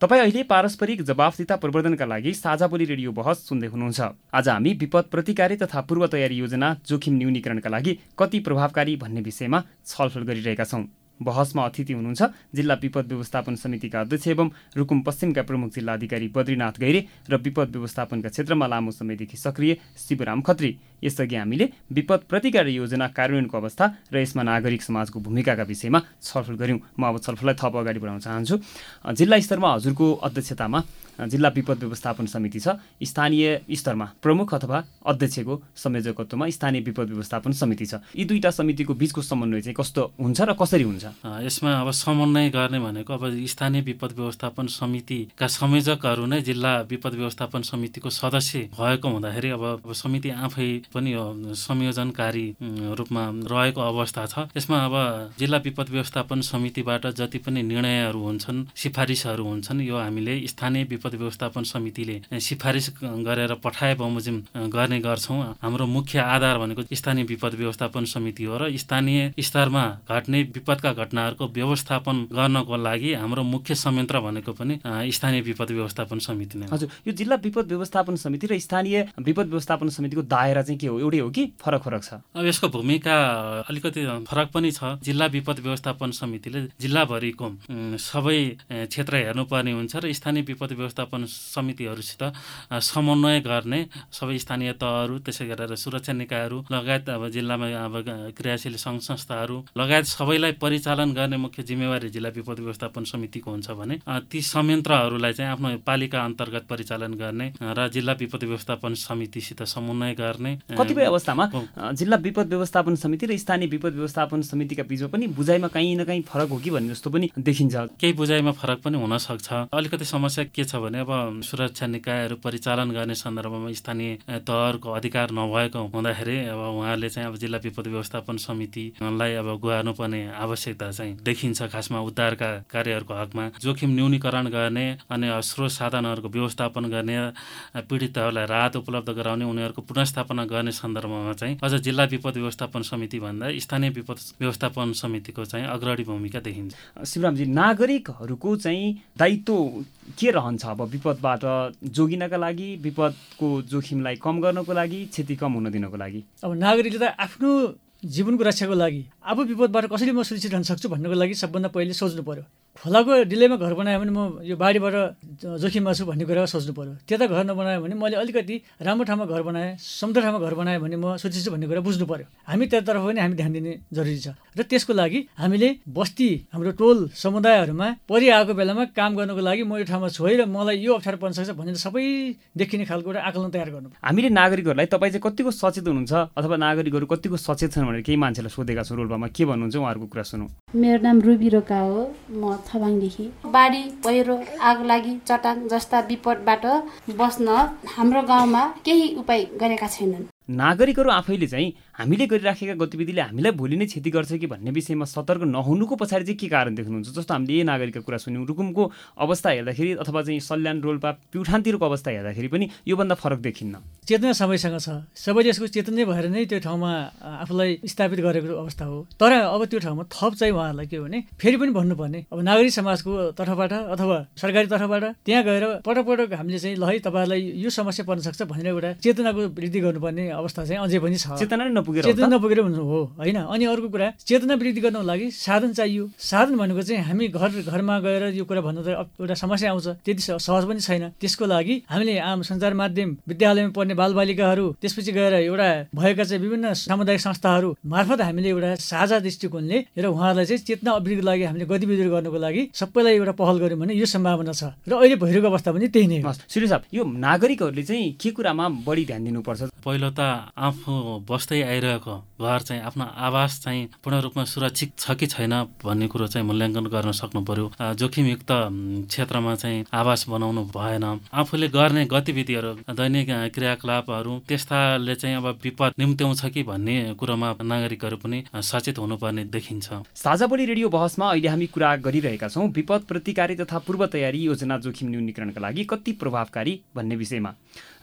तपाईँ अहिले पारस्परिक जवाफदिता प्रवर्धनका लागि साझा बोली रेडियो बहस सुन्दै हुनुहुन्छ। आज हामी विपद प्रतिकारी तथा पूर्व तयारी योजना जोखिम न्यूनीकरणका लागि कति प्रभावकारी भन्ने विषयमा छलफल गरिरहेका छौँ। बहसमा अतिथि हुनुहुन्छ। जिल्ला विपद व्यवस्थापन समितिका अध्यक्ष एवं रुकुम पश्चिमका प्रमुख जिल्ला अधिकारी बद्रीनाथ गैरे र विपद व्यवस्थापनका क्षेत्रमा लामो समयदेखि सक्रिय शिवराम खत्री। यसअघि हामीले विपद प्रतिकार योजना कार्यान्वयनको अवस्था र यसमा नागरिक समाजको भूमिकाका विषयमा छलफल गऱ्यौँ। म अब छलफललाई थप अगाडि बढाउन चाहन्छु। जिल्ला स्तरमा हजुरको अध्यक्षतामा जिल्ला विपद व्यवस्थापन समिति छ। स्थानीय स्तरमा प्रमुख अथवा अध्यक्षको संयोजकत्वमा स्थानीय विपद व्यवस्थापन समिति छ। यी दुईवटा समितिको बिचको समन्वय चाहिँ कस्तो हुन्छ र कसरी हुन्छ? यसमा अब समन्वय गर्ने भनेको अब स्थानीय विपद व्यवस्थापन समितिका संयोजकहरू नै जिल्ला विपद व्यवस्थापन समितिको सदस्य भएको हुँदाखेरि अब समिति आफै पनि संयोजनकारी रूपमा रहेको अवस्था छ। यसमा अब जिल्ला विपद व्यवस्थापन समितिबाट जति पनि निर्णयहरू हुन्छन् सिफारिसहरू हुन्छन् यो हामीले स्थानीय विपद व्यवस्थापन समितिले सिफारिस गरेर पठाए बमोजिम गर्ने गर्छौँ। हाम्रो मुख्य आधार भनेको स्थानीय विपद व्यवस्थापन समिति हो र स्थानीय स्तरमा घट्ने विपदका घटनाहरूको व्यवस्थापन गर्नको लागि हाम्रो मुख्य संयन्त्र भनेको पनि स्थानीय विपद व्यवस्थापन समिति नै हजुर यो जिल्ला विपद व्यवस्थापन समिति र स्थानीय विपद व्यवस्थापन समितिको दायरा चाहिँ के हो? एउटै हो कि फरक फरक छ? अब यसको भूमिका अलिकति फरक पनि छ। जिल्ला विपद व्यवस्थापन समितिले जिल्लाभरिको सबै क्षेत्र हेर्नुपर्ने हुन्छ र स्थानीय विपद व्यवस्थापन समितिहरूसित समन्वय गर्ने सबै स्थानीय तहहरू त्यसै गरेर सुरक्षा निकायहरू लगायत अब जिल्लामा अब क्रियाशील सङ्घ संस्थाहरू लगायत सबैलाई परिचालन गर्ने मुख्य जिम्मेवारी जिल्ला विपद व्यवस्थापन समितिको हुन्छ भने ती संयन्त्रहरूलाई चाहिँ आफ्नो पालिका अन्तर्गत परिचालन गर्ने र जिल्ला विपद व्यवस्थापन समितिसित समन्वय गर्ने कतिपय अवस्थामा? जिल्ला विपद व्यवस्थापन समिति र स्थानीय विपद व्यवस्थापन समितिका बिचमा पनि बुझाइमा कहीँ न कहीँ फरक हो कि भन्ने जस्तो पनि देखिन्छ। केही बुझाइमा फरक पनि हुन सक्छ। अलिकति समस्या के छ भने अब सुरक्षा निकायहरू परिचालन गर्ने सन्दर्भमा स्थानीय तहहरूको अधिकार नभएको हुँदाखेरि अब उहाँहरूले चाहिँ अब जिल्ला विपद व्यवस्थापन समितिलाई अब गुहार्नुपर्ने आवश्यकता चाहिँ देखिन्छ खासमा उद्धारका कार्यहरूको हकमा। जोखिम न्यूनीकरण गर्ने अनि स्रोत साधनहरूको व्यवस्थापन गर्ने पीडितहरूलाई राहत उपलब्ध गराउने उनीहरूको पुनस्थापना गर्ने सन्दर्भमा चाहिँ अझ जिल्ला विपद व्यवस्थापन समिति भन्दा स्थानीय विपद व्यवस्थापन समितिको चाहिँ अग्रणी भूमिका देखिन्छ। शिवरामजी नागरिकहरूको चाहिँ दायित्व के रहन्छ अब विपदबाट जोगिनका लागि विपदको जोखिमलाई कम गर्नको लागि क्षति कम हुन दिनको लागि? अब नागरिकले त आफ्नो जीवनको रक्षाको लागि अब विपदबाट कसरी म सुरक्षित रहन सक्छु भन्नको लागि सबभन्दा पहिले सोच्नु पर्यो। खोलाको डिलेमा घर बनायो भने म यो बाढीबाट जोखिममा छु भन्ने कुरा सोच्नु पऱ्यो त्यता घर नबनायो भने मैले अलिकति राम्रो ठाउँमा घर बनाएँ समुद्र ठाउँमा घर बनाएँ भने म सुरक्षित छु भन्ने कुरा बुझ्नु पऱ्यो हामी त्यतातर्फ पनि हामी ध्यान दिने जरुरी छ। र त्यसको लागि हामीले बस्ती हाम्रो टोल समुदायहरूमा परिआएको बेलामा काम गर्नको लागि म यो ठाउँमा छु है र मलाई यो अप्ठ्यारो पर्न सक्छ भनेर सबै देखिने खालको एउटा आकलन तयार गर्नु हामीले नागरिकहरूलाई तपाईँ चाहिँ कतिको सचेत हुनुहुन्छ अथवा नागरिकहरू कतिको सचेत छन् भनेर केही मान्छेलाई सोधेका छौँ रोल्पामा के भन्नुहुन्छ उहाँहरूको कुरा सुनौ। मेरो नाम रुबी रोका हो म थबाङदेखि बाढी पहिरो आग लागि चट्टान जस्ता विपदबाट बस्न हाम्रो गाउँमा केही उपाय गरेका छैनन्। नागरिकहरू आफैले चाहिँ हामीले गरिराखेका गतिविधिले हामीलाई भोलि नै क्षति गर्छ कि भन्ने विषयमा सतर्क नहुनुको पछाडि चाहिँ के कारण देख्नुहुन्छ? जस्तो हामीले यही नागरिकको कुरा सुन्यौँ रुकुमको अवस्था हेर्दाखेरि अथवा चाहिँ सल्यान रोल्पा प्युठानतिरको अवस्था हेर्दाखेरि पनि योभन्दा फरक देखिन्न। चेतना सबैसँग छ। सबैले यसको चेतनै भएर नै त्यो ठाउँमा आफूलाई स्थापित गरेको अवस्था हो। तर अब त्यो ठाउँमा थप चाहिँ उहाँहरूलाई के हो भने फेरि पनि भन्नुपर्ने अब नागरिक समाजको तर्फबाट अथवा सरकारी तर्फबाट त्यहाँ गएर पटक पटक हामीले चाहिँ ल है तपाईँहरूलाई यो समस्या पर्न सक्छ भनेर एउटा चेतनाको वृद्धि गर्नुपर्ने अवस्था चाहिँ अझै पनि छ। चेतना नपुगेर चेतना नपुगेर हुनु हो होइन? अनि अर्को कुरा चेतना वृद्धि गर्नको लागि साधन चाहियो। साधन भनेको चाहिँ हामी घर घरमा गएर यो कुरा भन्नु त एउटा समस्या आउँछ। त्यति सहज पनि छैन। त्यसको लागि हामीले आम सञ्चार माध्यम विद्यालयमा पढ्ने बालबालिकाहरू त्यसपछि गएर एउटा भएका चाहिँ विभिन्न सामुदायिक संस्थाहरू मार्फत हामीले एउटा साझा दृष्टिकोणले र उहाँहरूलाई चाहिँ चेतना अभिवृद्धिको लागि हामीले गतिविधिहरू गर्नको लागि सबैलाई एउटा पहल गऱ्यौँ भने यो सम्भावना छ। र अहिले भइरहेको अवस्था पनि त्यही नै हो। श्री साहब यो नागरिकहरूले चाहिँ के कुरामा बढी ध्यान दिनुपर्छ? पहिलो त आफू बस्दै आइरहेको घर चाहिँ आफ्नो आवास चाहिँ पूर्ण रूपमा सुरक्षित छ कि छैन भन्ने कुरो चाहिँ मूल्याङ्कन गर्न सक्नु पर्यो। जोखिमयुक्त क्षेत्रमा चाहिँ आवास बनाउनु भएन। आफूले गर्ने गतिविधिहरू दैनिक क्रियाकलापहरू त्यस्ताले चाहिँ अब विपद निम्त्याउँछ कि भन्ने कुरोमा नागरिकहरू पनि सचेत हुनुपर्ने देखिन्छ। साझा बोली रेडियो बहसमा अहिले हामी कुरा गरिरहेका छौँ विपद प्रतिकारी तथा पूर्व तयारी योजना जोखिम न्यूनीकरणका लागि कति प्रभावकारी भन्ने विषयमा।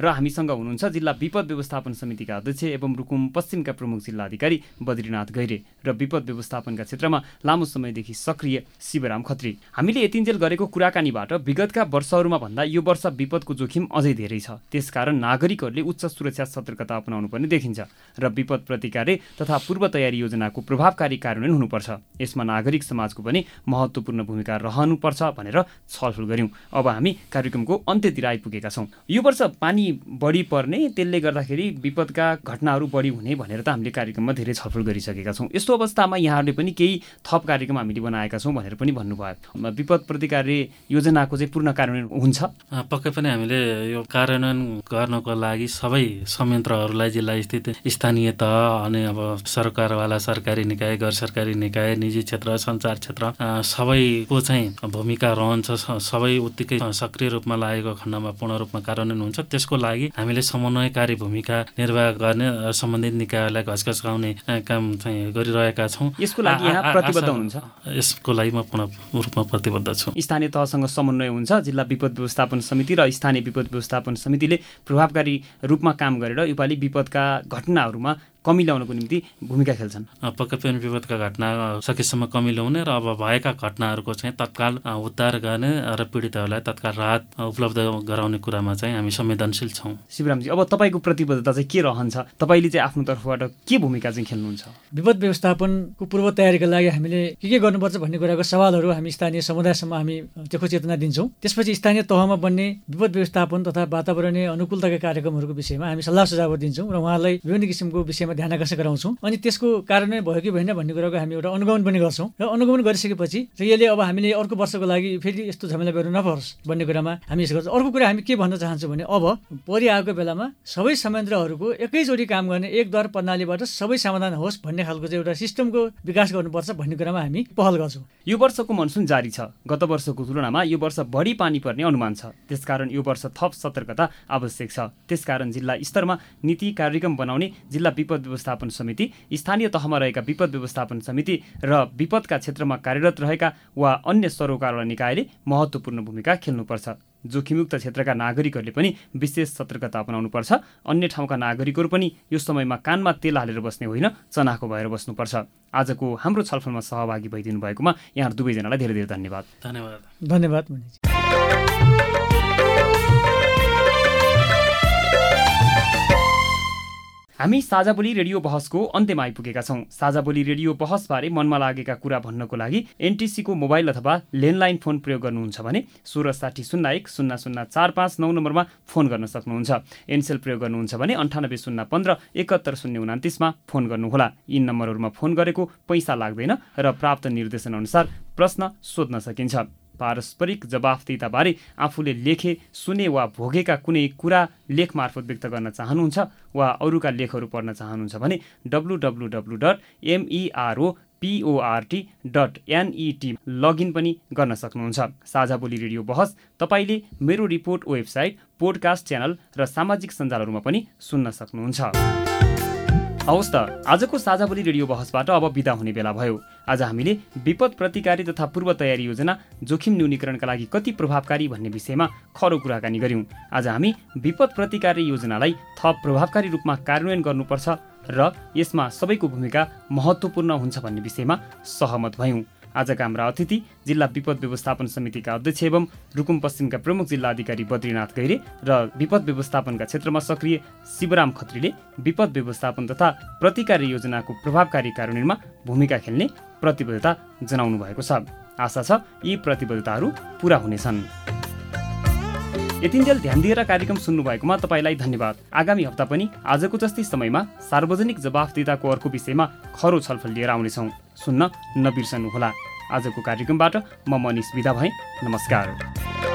र हामीसँग हुनुहुन्छ जिल्ला विपद व्यवस्थापन समितिका अध्यक्ष एवं रुकुम पश्चिमका प्रमुख जिल्ला अधिकारी बद्रीनाथ गैरे र विपद व्यवस्थापनका क्षेत्रमा लामो समयदेखि सक्रिय शिवराम खत्री। हामीले यतिन्जेल गरेको कुराकानीबाट विगतका वर्षहरूमा भन्दा यो वर्ष विपदको जोखिम अझै धेरै छ। त्यसकारण नागरिकहरूले उच्च सुरक्षा सतर्कता अपनाउनु पर्ने देखिन्छ र विपद प्रतिकार्य तथा पूर्व तयारी योजनाको प्रभावकारी कार्यान्वयन हुनुपर्छ। यसमा नागरिक समाजको पनि महत्त्वपूर्ण भूमिका रहनुपर्छ भनेर छलफल गऱ्यौँ। अब हामी कार्यक्रमको अन्त्यतिर आइपुगेका छौँ। यो वर्ष पानी बढी पर्ने त्यसले गर्दाखेरि विपदका घटनाहरू बढी हुने भनेर त हामीले कार्यक्रममा धेरै छलफल गरिसकेका छौँ। यस्तो अवस्थामा यहाँहरूले पनि केही थप कार्यक्रम हामीले बनाएका छौँ भनेर पनि भन्नुभयो। विपद प्रतिकार्य योजनाको चाहिँ पूर्ण कार्यान्वयन हुन्छ? पक्कै पनि हामीले यो कार्यान्वयन गर्नको लागि सबै संयन्त्रहरूलाई जिल्ला स्थित स्थानीय तह अनि अब सरकारवाला सरकारी निकाय गैर सरकारी निकाय निजी क्षेत्र सञ्चार क्षेत्र सबैको चाहिँ भूमिका रहन्छ। सबै उत्तिकै सक्रिय रूपमा लागेको खण्डमा पूर्ण रूपमा कार्यान्वयन हुन्छ। त्यसको लागि हामीले समन्वयकारी भूमिका निर्वाह गर्ने सम्बन्धित निकायलाई घचघचाउने काम चाहिँ गरिरहेका छौँ। यसको लागि यहाँ प्रतिबद्ध हुनुहुन्छ? यसको लागि म पूर्ण रूपमा प्रतिबद्ध छु। स्थानीय तहसँग समन्वय हुन्छ जिल्ला विपद व्यवस्थापन समिति र स्थानीय विपद व्यवस्थापन समितिले प्रभावकारी रूपमा काम गरेर योपालि विपदका घटनाहरूमा कमी ल्याउनको निम्ति भूमिका खेल्छन्। पक्कै पनि विपदका घटना सकेसम्म कमी ल्याउने र अब भएका घटनाहरूको चाहिँ तत्काल उद्धार गर्ने र पीडितहरूलाई तत्काल राहत उपलब्ध गराउने कुरामा चाहिँ हामी संवेदनशील छौँ। शिवरामजी अब तपाईँको प्रतिबद्धता चाहिँ के रहन्छ? तपाईँले चाहिँ आफ्नो तर्फबाट के भूमिका चाहिँ खेल्नुहुन्छ? विपद व्यवस्थापनको पूर्व तयारीका लागि हामीले के के गर्नुपर्छ भन्ने कुराको सवालहरू हामी स्थानीय समुदायसम्म हामी त्यो चेतना दिन्छौँ। त्यसपछि स्थानीय तहमा बन्ने विपद व्यवस्थापन तथा वातावरणीय अनुकूलताका कार्यक्रमहरूको विषयमा हामी सल्लाह सुझाव दिन्छौँ र उहाँलाई विभिन्न किसिमको विषयमा ध्यान आकर्षण गराउँछौँ? अनि त्यसको कारणले भयो कि भएन भन्ने कुराको हामी एउटा अनुगमन पनि गर्छौँ। र अनुगमन गरिसकेपछि र यसले अब हामीले अर्को वर्षको लागि फेरि यस्तो झमेला बेहोर्नु नपरोस् भन्ने कुरामा हामी यसो गर्छौँ। अर्को कुरा हामी के भन्न चाहन्छौँ भने अब परिआएको बेलामा सबै संयन्त्रहरूको एकैचोटि काम गर्ने एक दर प्रणालीबाट सबै समाधान होस् भन्ने खालको चाहिँ एउटा सिस्टमको विकास गर्नुपर्छ भन्ने कुरामा हामी पहल गर्छौँ। यो वर्षको मनसुन जारी छ। गत वर्षको तुलनामा यो वर्ष बढी पानी पर्ने अनुमान छ। त्यसकारण यो वर्ष थप सतर्कता आवश्यक छ। त्यसकारण जिल्ला स्तरमा नीति कार्यक्रम बनाउने जिल्ला विपद व्यवस्थापन समिति स्थानीय तहमा रहेका विपद व्यवस्थापन समिति र विपदका क्षेत्रमा कार्यरत रहेका वा अन्य सरोकारवाला निकायले महत्त्वपूर्ण भूमिका खेल्नुपर्छ। जोखिमयुक्त क्षेत्रका नागरिकहरूले पनि विशेष सतर्कता अपनाउनुपर्छ। अन्य ठाउँका नागरिकहरू पनि यो समयमा कानमा तेल हालेर बस्ने होइन चनाखो भएर बस्नुपर्छ। आजको हाम्रो छलफलमा सहभागी भइदिनु भएकोमा यहाँ दुवैजनालाई धेरै धेरै धन्यवाद। धन्यवाद। धन्यवाद हामी साझा बोली रेडियो बहसको अन्त्यमा आइपुगेका छौँ। साझा बोली रेडियो बहसबारे मनमा लागेका कुरा भन्नको लागि एनटिसीको मोबाइल अथवा ल्यान्डलाइन फोन प्रयोग गर्नुहुन्छ भने सोह्र साठी शून्य एक शून्य शून्य चार पाँच नौ नम्बरमा फोन गर्न सक्नुहुन्छ। एनसेल प्रयोग गर्नुहुन्छ भने अन्ठानब्बे शून्य पन्ध्र एकहत्तर शून्य उनातिसमा फोन गर्नुहोला। यी नम्बरहरूमा फोन गरेको पैसा लाग्दैन र प्राप्त निर्देशनअनुसार प्रश्न सोध्न सकिन्छ। पारस्परिक जवाफदिताबारे आफूले लेखे सुने वा भोगेका कुनै कुरा लेख मार्फत व्यक्त गर्न चाहनुहुन्छ वा अरूका लेखहरू पढ्न चाहनुहुन्छ भने W W W dot MERO PORT dot NET login पनि गर्न सक्नुहुन्छ। साझा बोली रेडियो बहस तपाईँले मेरो रिपोर्ट वेबसाइट पोडकास्ट च्यानल र सामाजिक सञ्जालहरूमा पनि सुन्न सक्नुहुन्छ। हवस् त आजको साझा बोली रेडियो बहसबाट अब बिदा हुने बेला भयो। आज हामीले विपद प्रतिकारी तथा पूर्व तयारी योजना जोखिम न्यूनीकरणका लागि कति प्रभावकारी भन्ने विषयमा खरो कुराकानी गऱ्यौँ। आज हामी विपद प्रतिकारी योजनालाई थप प्रभावकारी रूपमा कार्यान्वयन गर्नुपर्छ र यसमा सबैको भूमिका महत्त्वपूर्ण हुन्छ भन्ने विषयमा सहमत भयौँ। आजका हाम्रा अतिथि जिल्ला विपद व्यवस्थापन समितिका अध्यक्ष एवं रुकुम पश्चिमका प्रमुख जिल्ला अधिकारी बद्रीनाथ गैरे र विपद व्यवस्थापनका क्षेत्रमा सक्रिय शिवराम खत्रीले विपद व्यवस्थापन तथा प्रतिकारी योजनाको प्रभावकारी कार्यान्वयनमा भूमिका खेल्ने प्रतिबद्धता जनाउनु भएको छ। आशा छ यी प्रतिबद्धताहरू पुरा हुनेछन्। यतिन्जेल ध्यान दिएर कार्यक्रम सुन्नुभएकोमा तपाईँलाई धन्यवाद। आगामी हप्ता पनि आजको जस्तै समयमा सार्वजनिक जवाफदिताको अर्को विषयमा खरो छलफल लिएर आउनेछौँ। सुन्न नबिर्सनुहोला। आजको कार्यक्रमबाट म मनिष विदा भएँ। नमस्कार।